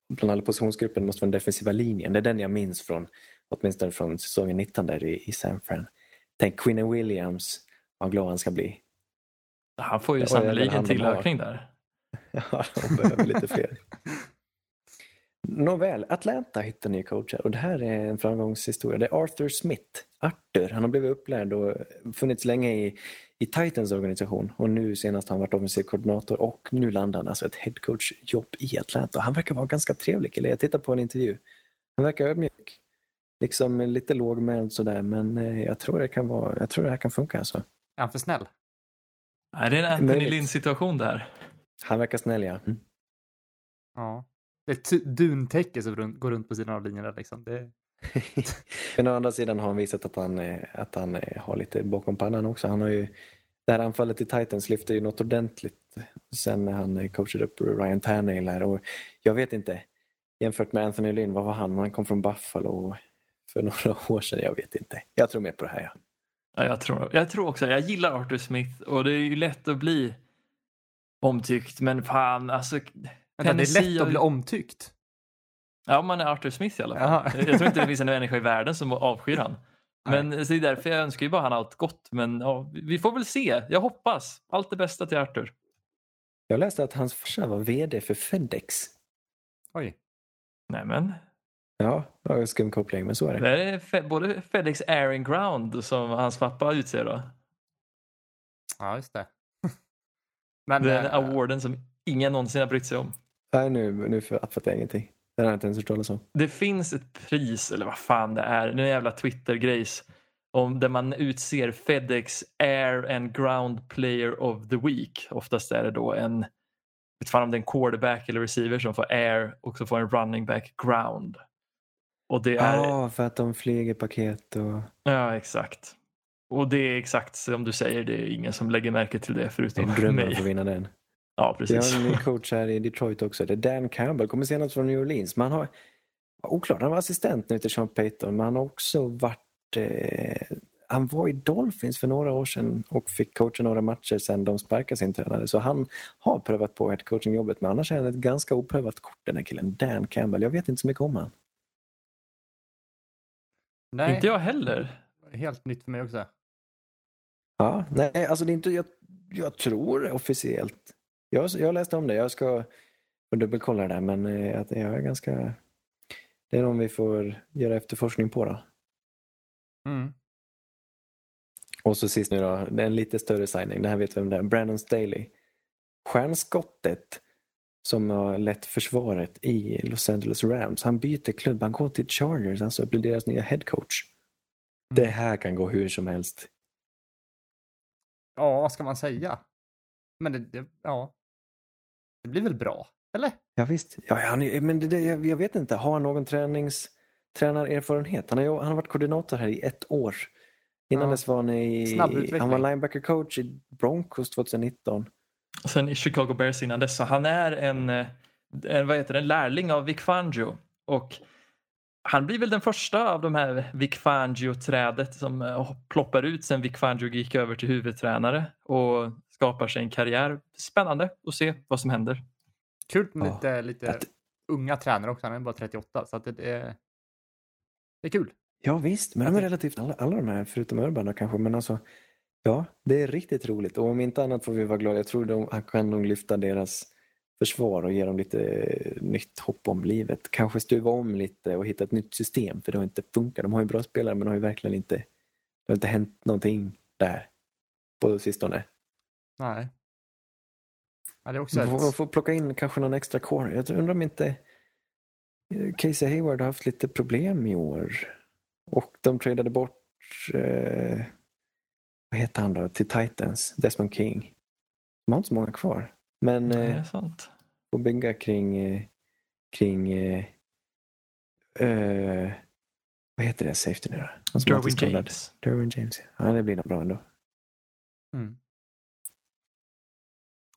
bland alla positionsgruppen måste vara den defensiva linjen. Det är den jag minns från åtminstone från säsongen 19 där i, i San Fran. Tänk Quinn Williams, vad glad han ska bli. Han får ju Ja, och även sannolikt en han de till har. ökning där. Ja, de behöver lite fler. Nåväl, Atlanta hittar ny coacher och det här är en framgångshistoria. Det är Arthur Smith. Arthur, han har blivit upplärd och funnits länge i, i Titans organisation och nu senast har han varit offensiv koordinator och nu landar han alltså ett headcoach-jobb i Atlanta. Han verkar vara ganska trevlig kille. Jag tittar på en intervju. Han verkar ödmjuk. Liksom lite lågmäld sådär men eh, jag tror det kan vara, jag tror det här kan funka alltså. Är han för snäll? Nej, det är en Anthony Möjligt. Lynn situation där. Han verkar snäll ja. Mm. Ja. Det är ett duntäcke som runt, går runt på sidan av linjen där liksom. Det, Men å andra sidan har han visat att han, att han har lite bakom pannan också. Han har ju, det här anfallet i Titans lyfte ju något ordentligt sen när han eh, coachade upp Ryan Tannehill här. Och jag vet inte, jämfört med Anthony Lynn, vad var han? Han kom från Buffalo för några år sedan. Jag vet inte. Jag tror mer på det här. Ja. Ja, jag, tror, jag tror också Jag gillar Arthur Smith och det är ju lätt att bli omtyckt. Men fan, alltså. Vänta, det är lätt att bli omtyckt. Ja, man är Arthur Smith i alla fall. Jaha. Jag tror inte det finns en människa i världen som avskyr han. Men så det är därför jag önskar ju bara han allt gott. Men ja, vi får väl se. Jag hoppas. Allt det bästa till Arthur. Jag läste att hans farsa var VD för Fedex. Oj. Nämen. Ja, det var en skum koppling, men så är det. Det är fe- både Fedex Airing Ground som hans pappa utser då. Ja, just det. Men, Den eh, awarden som ingen någonsin har brytt sig om. Nej, nu, nu fattar jag ingenting. Det har jag inte ens hört talas om. Det finns ett pris, eller vad fan det är, det är en jävla Twitter-grejs. Om där man utser Fedex Air and Ground Player of the Week. Oftast är det då en, vet fan om det är en quarterback eller receiver som får air och så får en running back ground. Och det är, Ja, för att de flyger paket och... ja exakt. Och det är exakt som du säger, det är ingen som lägger märke till det Det förutom är drömmen att mig. få vinna den. Ja, Vi precis. har en ny coach här i Detroit också. Det är Dan Campbell. Kommer senast från New Orleans. Man har, oklart, han var assistent nu till Sean Payton. Men han har också varit... Eh, han var i Dolphins för några år sedan och fick coacha några matcher sedan de sparkade sin tränare. Så han har prövat på ett coachingjobbet. Men annars är han ett ganska oprövat kort den här killen. Dan Campbell. Jag vet inte så mycket om han. Nej, Inte jag heller. helt nytt för mig också. Ja, nej, alltså det är inte... Jag, jag tror officiellt. Jag, jag läste om det. Jag ska dubbelkolla det där. Men eh, att jag är ganska... Det är någon vi får göra efterforskning på då. Mm. Och så sist nu då, det är en lite större signing. Det här vet vem det är. Brandon Staley. Stjärnskottet som har lett försvaret i Los Angeles Rams. Han byter klubb. Han går till Chargers. Alltså blir deras nya head coach. Det här kan gå hur som helst. Ja, vad ska man säga? Men det, det, ja. Det blir väl bra? Eller? Ja, visst. Ja, han, är- men det, det, jag, jag vet inte. Har han någon tränings, tränarerfarenhet? Han har, ju- han har varit koordinator här i ett år. Innan Ja. dess var han i... Han var linebacker coach i Broncos 2019. Sen i Chicago Bears innan dess. Så han är en, eh, en, vad heter det, en lärling av Vic Fangio. Och han blir väl den första av de här Vic Fangio-trädet som eh, ploppar ut sen Vic Fangio gick över till huvudtränare och skapar sig en karriär. Spännande att se vad som händer. Kul med Ja. lite, lite Att- unga tränare också. Han är bara 38. Så att det, det, är, det är kul. Ja visst, men Jag de är relativt alla, alla de här, förutom Urban kanske. Men alltså, ja, det är riktigt roligt. Och om inte annat får vi vara glada. Jag tror de, han kan nog lyfta deras försvar och ge dem lite eh, nytt hopp om livet. Kanske stuva om lite och hitta ett nytt system. För det har inte funkat. De har ju bra spelare men det har ju verkligen inte, det har inte hänt någonting där på sistone. Nej. Ja, det är också Man får, ett, får plocka in kanske någon extra corner. Jag undrar om inte eh, Casey Hayward har haft lite problem i år. Och de tradade bort, eh, vad heter han då, till Titans, Desmond King. De har inte så många kvar. Men Det eh, är sant. får bygga kring, eh, kring eh, eh, vad heter det, safety nu då? Derwin. James. Derwin James. Ja, det blir nog bra ändå. mm.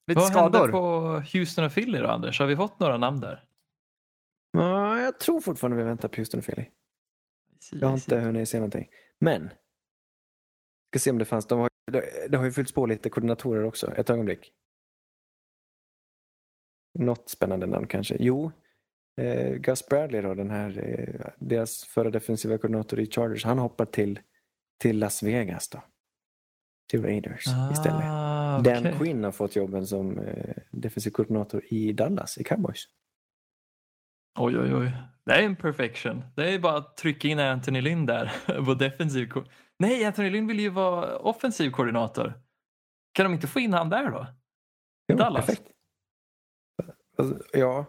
Lite Vad hände skador. på Houston och Philly då Anders? Har vi fått några namn där? Ja, jag tror fortfarande vi väntar på Houston och Philly. Jag har inte hunnit se någonting. Men. Ska se om det fanns. De har, det, har ju fyllts på lite koordinatorer också. Ett ögonblick. Något spännande namn kanske. Jo. Eh, Gus Bradley då, den här, eh, deras förra defensiva koordinator i Chargers. Han hoppar till, till Las Vegas då. Till Raiders istället. Ah, Dan okej. Quinn har fått jobben som eh, defensiv koordinator i Dallas, i Cowboys. Oj, oj, oj. Det är en perfection. Det är bara att trycka in Anthony Lynn där på defensiv. Nej, Anthony Lynn vill ju vara offensiv koordinator. Kan de inte få in han där då? Jo, Dallas. Perfekt. Alltså, Ja,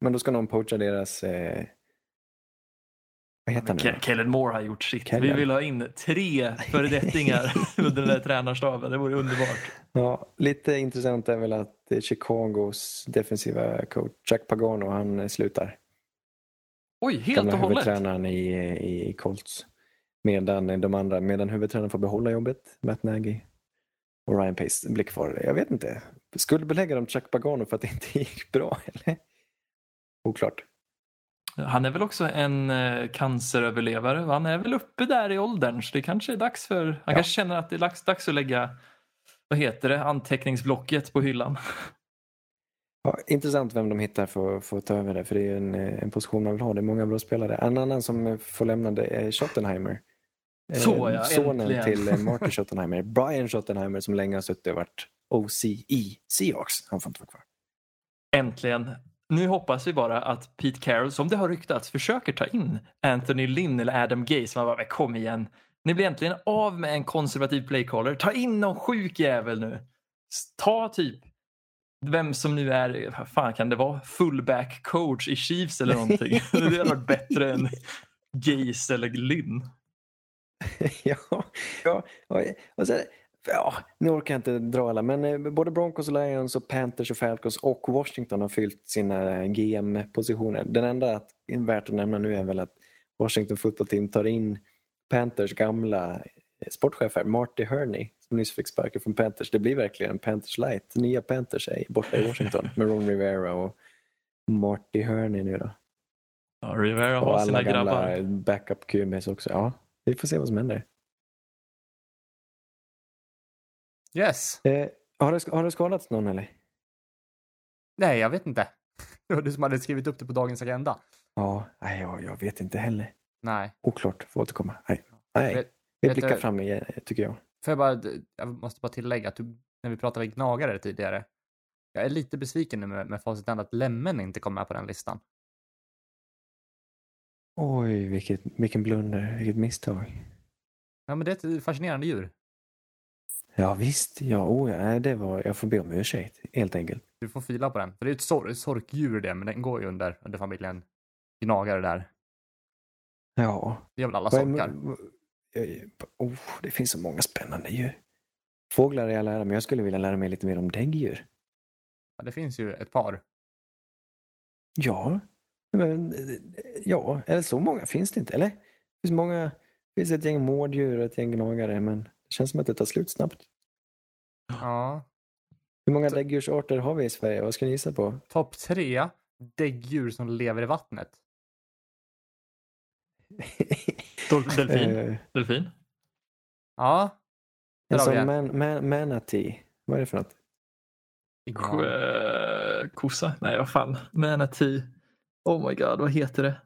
men då ska någon poacha deras... Eh, vad heter han nu? Kellen Moore har gjort sitt. Kellen. Vi vill ha in tre föredettingar under den där tränarstaben. Det vore underbart. Ja, lite intressant är väl att eh, Chicagos defensiva coach Chuck Pagano, han eh, slutar. Oj, helt Gamla och hållet. huvudtränaren i, i Colts. Medan de andra, medan huvudtränaren får behålla jobbet, Matt Nagy och Ryan Pace blir kvar. Jag vet inte. Skulle belägga dem Chuck Pagano för att det inte gick bra, eller? Oklart. Han är väl också en eh, canceröverlevare. Han är väl uppe där i åldern så det kanske är dags för... Han Ja. kanske känner att det är dags, dags att lägga vad heter det, anteckningsblocket på hyllan. Ja, intressant vem de hittar för, för att ta över det, för det är en, eh, en position man vill ha. Det är många bra spelare. En annan som får lämna det är Schottenheimer. Eh, Så ja, Sonen äntligen. till eh, Marty Schottenheimer. Brian Schottenheimer som länge har suttit och varit OC i Seahawks. Han får inte vara kvar. Äntligen. Nu hoppas vi bara att Pete Carroll, som det har ryktats, försöker ta in Anthony Lynn eller Adam Gase. Man bara, "Men kom igen. Ni blir äntligen av med en konservativ playcaller. Ta in någon sjuk jävel nu. Ta typ vem som nu är, vad fan kan det vara, fullback coach i Chiefs eller någonting. det hade varit bättre än Gase eller Lynn. ja, ja, och, och så, ja, nu orkar jag inte dra alla, men eh, både Broncos och Lions och Panthers och Falcons och Washington har fyllt sina GM-positioner. Den enda att, värt att nämna nu är väl att Washington football team tar in Panthers gamla eh, sportchefer Marty Herney som nyss fick sparken från Panthers. Det blir verkligen en Panthers light. Nya Panthers är borta i Washington med Ron Rivera och Marty Herney nu då. Ja, Rivera Och har sina alla gamla grabbar. backup QBs också. Ja, vi får se vad som händer. Yes. Eh, har, det, har det skadats någon eller? Nej, jag vet inte. Det var du som hade skrivit upp det på dagens agenda. Ja, nej, jag, jag vet inte heller. Nej. Oklart, får återkomma. Nej, nej. Vet- vi blickar fram igen, tycker jag. Får jag bara, jag måste bara tillägga att du, när vi pratade gnagare tidigare. Jag är lite besviken nu med, med facit att Lemmen inte kom med på den listan. Oj, vilket, vilken blunder, vilket misstag. Ja, men det är ett fascinerande djur. Ja visst, ja, oh, ja det var, jag får be om ursäkt helt enkelt. Du får fila på den. För det är ett sor sorkdjur det, men den går ju under, under familjen gnagare där. Ja. Det gör väl alla sorkar. Oh, det finns så många spännande djur. Fåglar är jag lära mig, jag skulle vilja lära mig lite mer om däggdjur. Ja, det finns ju ett par. Ja, men, ja, eller så många finns det inte, eller? Det finns, många, det finns ett gäng mårddjur och ett gäng gnagare, men det känns som att det tar slut snabbt. Ja. Hur många däggdjursarter har vi i Sverige? Vad ska ni gissa på? Topp tre däggdjur som lever i vattnet. Delfin. Eh, Delfin. Ja. En sån man, man, manatee. Vad är det för något? K- eh, Kossa? Nej, vad fan. Manatee. Oh my god, vad heter det?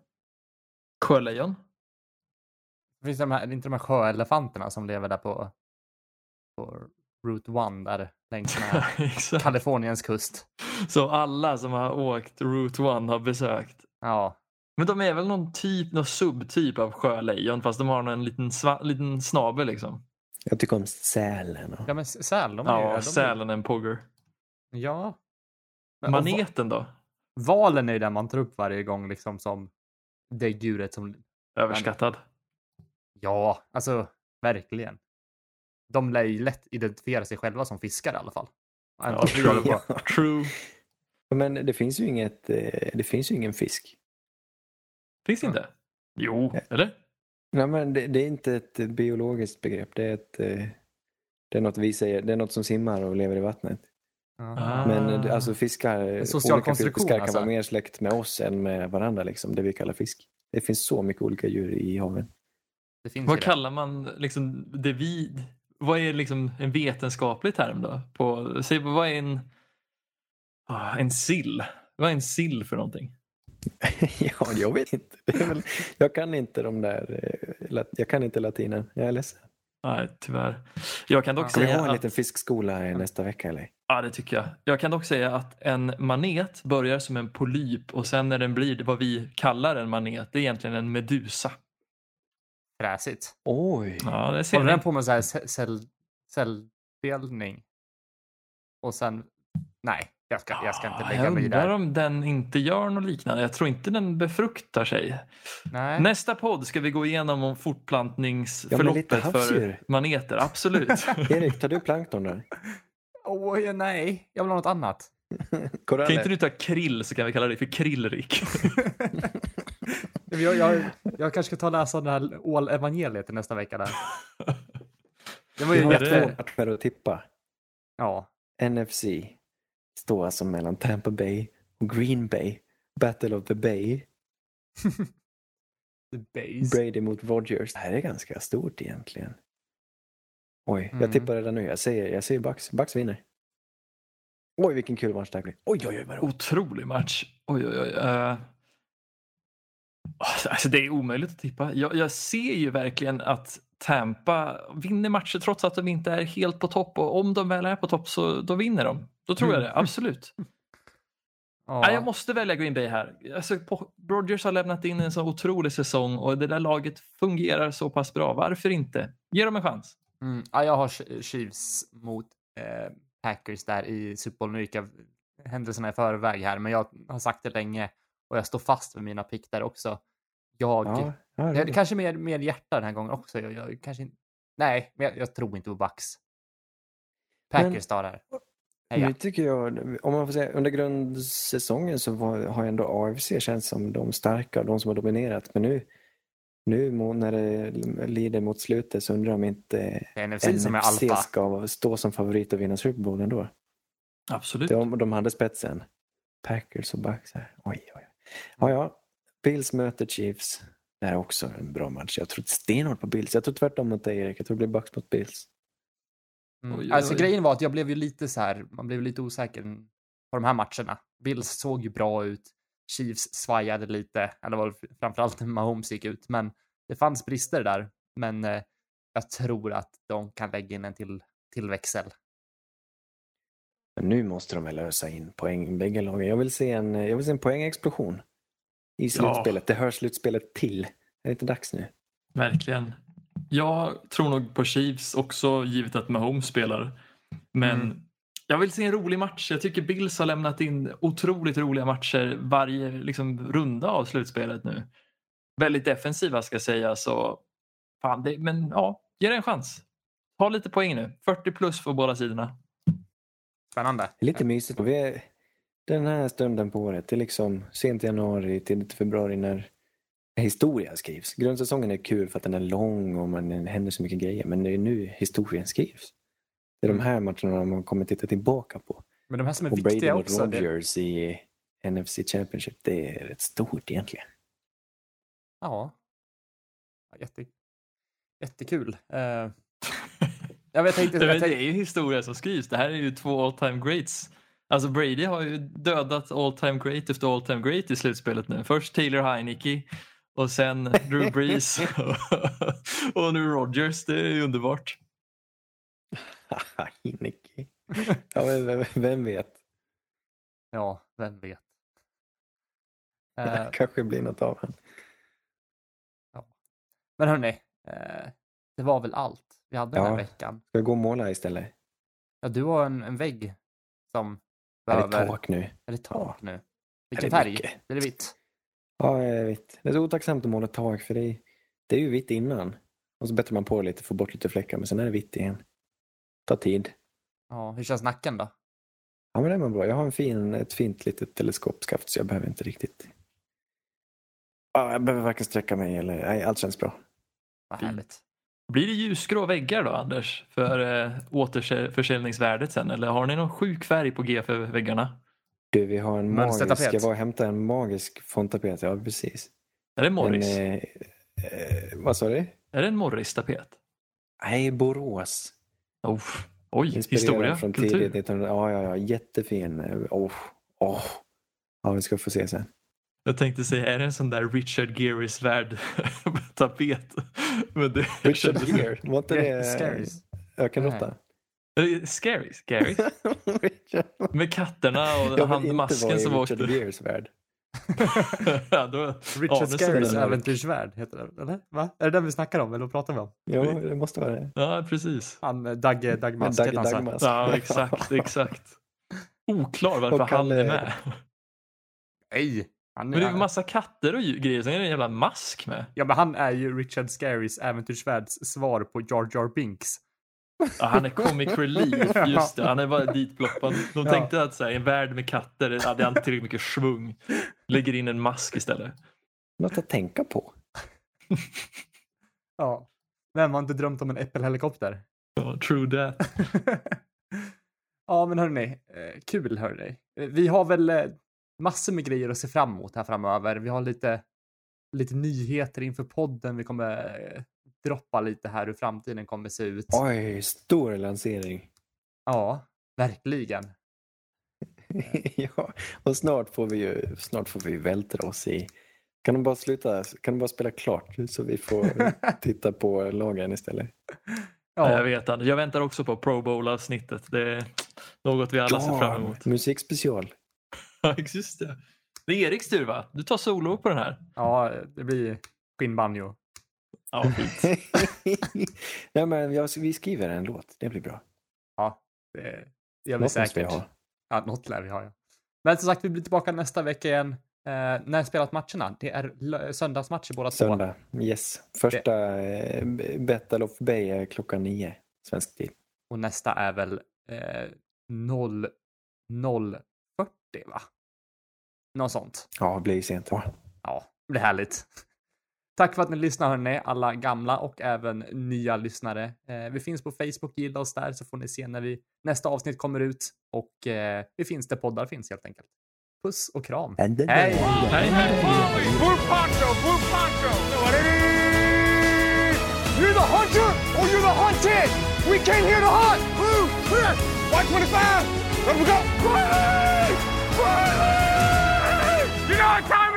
Sjölejon? Finns det de här, inte de här sjöelefanterna som lever där på, på Route 1 där längs Exakt. Kaliforniens kust? Som alla som har åkt Route 1 har besökt. Ja. Men de är väl någon typ, någon subtyp av sjölejon fast de har en liten, sva- liten snabel liksom. Jag tycker om sälen. Och... Ja men säl, de är ju... Ja, de är- sälen är en pogger. Ja. Men, Maneten då? Valen är ju den man tar upp varje gång liksom som däggdjuret som... Överskattad. Ja, alltså verkligen. De lär ju lätt identifiera sig själva som fiskare i alla fall. Ja, Ja, på. True. Men det finns ju inget, eh, det finns ju ingen fisk. Finns det inte? Jo, eller? Nej, men det, det är inte ett biologiskt begrepp. Det är, ett, eh, det är något vi säger. Det är något som simmar och lever i vattnet. Ja. Men eh, Ah. alltså fiskar, social olika fiskar kan alltså. vara mer släkt med oss än med varandra. Liksom, det vi kallar fisk. Det finns så mycket olika djur i haven. Det finns ju Vad kallar man liksom det vi... Vad är liksom en vetenskaplig term då? På, säg, vad är en... Ah, en sill? Vad är en sill för någonting? ja, jag vet inte. Väl, jag kan inte de där, eh, jag kan inte latinen. Jag är ledsen. Nej, tyvärr. Jag kan dock Ja. Ska vi säga ha en att... liten fiskskola nästa vecka eller? Ja, det tycker jag. Jag kan dock säga att en manet börjar som en polyp och sen när den blir vad vi kallar en manet, det är egentligen en medusa. Fräsigt. Oj! Ja, det ser Håller ni. den på med så här ce- cell, celldelning? Och sen... Nej, jag ska, jag ska inte Ah, lägga jag mig i undrar där. om den inte gör något liknande. Jag tror inte den befruktar sig. Nej. Nästa podd ska vi gå igenom om Ja, fortplantningsförloppet lite för maneter. Absolut. Erik, tar du plankton där? Åh, ja, nej. Jag vill ha något annat. Kan inte du ta krill så kan vi kalla dig för krillrik. Jag, jag, jag kanske ska ta och läsa det här ålevangeliet nästa vecka där. Det var ju har det- jätte... matcher att tippa. Ja. NFC står alltså mellan Tampa Bay och Green Bay. Battle of the Bay. The. Brady mot Rodgers. Det här är ganska stort egentligen. Oj, Mm. jag tippar redan nu. Jag säger, jag säger Bucks. Bucks vinner. Oj, vilken kul match det här blir. Oj, oj, oj. Vad. Otrolig match. Oj, oj, oj. eh. Alltså, det är omöjligt att tippa. Jag, jag ser ju verkligen att Tampa vinner matcher trots att de inte är helt på topp. Och om de väl är på topp så då vinner de. Då tror jag det, absolut. Ja. Nej, jag måste välja Green Bay här. Alltså, Rodgers har lämnat in en så otrolig säsong och det där laget fungerar så pass bra. Varför inte? Ge dem en chans. Mm. Ja, jag har Ch- Chiefs mot eh, Packers där i Super Bowl. Nu gick jag händelserna i förväg här, men jag har sagt det länge och jag står fast vid mina pick där också. Jag, Ja, ja, roligt. kanske mer, mer hjärta den här gången också. Jag, jag kanske inte, nej, men jag, jag tror inte på Bucks. Packers tar det här. Heja. Nu tycker jag, om man får säga, under grundsäsongen så var, har ändå AFC känts som de starka, de som har dominerat. Men nu, nu när det lider mot slutet så undrar jag om inte NFC som är alfa. ska stå som favorit och vinna Super Bowl ändå. Absolut. De, de hade spetsen. Packers och Bucks här. Oj, oj, oj. Ja, ja. Bills möter Chiefs. Det här är också en bra match. Jag tror stenhårt på Bills. Jag tror tvärtom mot dig Erik. Jag tror det blir Bucks mot Bills. Mm. Oj, oj, Alltså oj. grejen var att jag blev ju lite så här, man blev lite osäker på de här matcherna. Bills såg ju bra ut. Chiefs svajade lite, eller var framförallt när Mahomes gick ut, men det fanns brister där. Men eh, jag tror att de kan lägga in en till, till växel. Men nu måste de väl lösa in poäng bägge lagen. Jag vill se en, jag vill se en poängexplosion i slutspelet. Det hör slutspelet till. Är det inte dags nu? Verkligen. Jag tror nog på Chiefs också givet att Mahomes spelar. Men Mm. Jag vill se en rolig match. Jag tycker Bills har lämnat in otroligt roliga matcher varje liksom, runda av slutspelet nu. Väldigt defensiva ska sägas. Så, fan, det, men ja, ge det en chans. Ta lite poäng nu. 40 plus för båda sidorna. Spännande. Lite mysigt. Vi är, den här stunden på året, det är liksom sent januari, tidigt februari när historia skrivs. Grundsäsongen är kul för att den är lång och man, händer så mycket grejer. Men det är nu historien skrivs. Det är de här matcherna man kommer titta tillbaka på. Men de här som är Och Brady viktiga mot också. Det, Rodgers i NFC Championship, det är rätt stort egentligen. ja. Ja, Jätte, jättekul. Uh, jag vet inte. det, Jag det tänkte, är ju historia som skrivs. Det här är ju två all time greats. Alltså Brady har ju dödat all time great efter all time great i slutspelet nu. Först Taylor Heineke och sen Drew Brees och nu Rodgers. Det är ju underbart. Heineke. ja, vem, vem vet? ja, vem vet. Det Eh, kanske blir något av honom. men hörni, eh, det var väl allt vi hade den här Ja. veckan. Ska jag gå och måla istället? Ja, du har en, en vägg som Är det behöver... tak nu? Är det tak Ja. nu? Är Vilken det färg? mycket? Är det vitt? Ja, jag vet. Det är så otacksamt att måla tak för det är, det är ju vitt innan. Och så bättrar man på lite, får bort lite fläckar, men sen är det vitt igen. Tar tid. Ja, hur känns nacken då? Ja, men det var bra. Jag har en fin, ett fint litet teleskopskaft så jag behöver inte riktigt... Ja, jag behöver varken sträcka mig eller... Nej, allt känns bra. Vad härligt. Blir det ljusgrå väggar då Anders för eh, återförsäljningsvärdet sen eller har ni någon sjuk färg på G för väggarna? Du, vi har en magisk... Jag var och hämtade en magisk fonttapet. Ja, precis. Är det Morris? En, eh, eh, vad sa du? Är det en Morris-tapet? Nej, Borås. Oh. Oj, Inspirerad historia, från kultur. tidigt 1900 Ja, ja, ja. Jättefin. Oh, oh. Ja, vi ska få se sen. Jag tänkte säga, är det en sån där Richard Gearys värld tapet? Men det, jag Richard Gere, var inte det Scaries. ökenråtta? Är det Scary, scary. Richard- Med katterna och han, masken som Richard åkte. Geres värld. ja, då, Richard Scarys är- äventyrsvärld heter det, eller? Va? Är det den vi snackar om, eller vad pratar vi om? Ja, det måste vara det. Ja, precis. Han, eh, Dagge Dagmask Dagge heter han så. Dagmask. Ja, exakt, exakt. Oklar varför han Kalle- är med. Nej! Han, Men det är ju massa katter och grejer, sen är det en jävla mask med. ja, men han är ju Richard Scarys äventyrsvärlds svar på Jar Jar Binks. Ja, han är comic relief, just det. Han är bara ditploppad. De Ja. tänkte att så här, en värld med katter hade han tillräckligt mycket svung. Lägger in en mask istället. Något att tänka på. Ja. Vem har inte drömt om en äppelhelikopter? Ja, true that. ja, men hörni, eh, kul hörni. Eh, Vi har väl eh, massor med grejer att se fram emot här framöver. Vi har lite lite nyheter inför podden. Vi kommer droppa lite här hur framtiden kommer se ut. Oj, stor lansering. Ja, verkligen. ja, och snart får vi ju snart får vi vältra oss i... Kan de bara sluta, kan de bara spela klart så vi får titta på lagen istället? Ja. Jag vet. Jag väntar också på Pro Bowl-avsnittet. Det är något vi alla ja, ser fram emot. Musikspecial. Ja, just det. Det är Eriks tur va? Du tar solo på den här. Ja, det blir skinnbanjo. Ja, fint. Nej, men jag, vi skriver en låt. Det blir bra. Ja, det gör vi säkert. Vi ha. Ja, något lär vi ha. Ja. Men som sagt, vi blir tillbaka nästa vecka igen. Eh, när spelat matcherna? Det är söndagsmatcher båda Söndag, två. yes. Första det... eh, Battle of Bay är klockan nio, svensk tid. Och nästa är väl eh, 0, 0.40 va? Något sånt. Ja, det blir sent. Ja, det blir härligt. Tack för att ni lyssnar hörni, alla gamla och även nya lyssnare. Eh, vi finns på Facebook, gilla oss där så får ni se när vi, nästa avsnitt kommer ut och eh, vi finns där poddar finns helt enkelt. Puss och kram. Hej! You're the hunter or you're the hunted! We came here to hunt! Blue, clear! Y25! Let we go! Quietly! Quietly! You know what time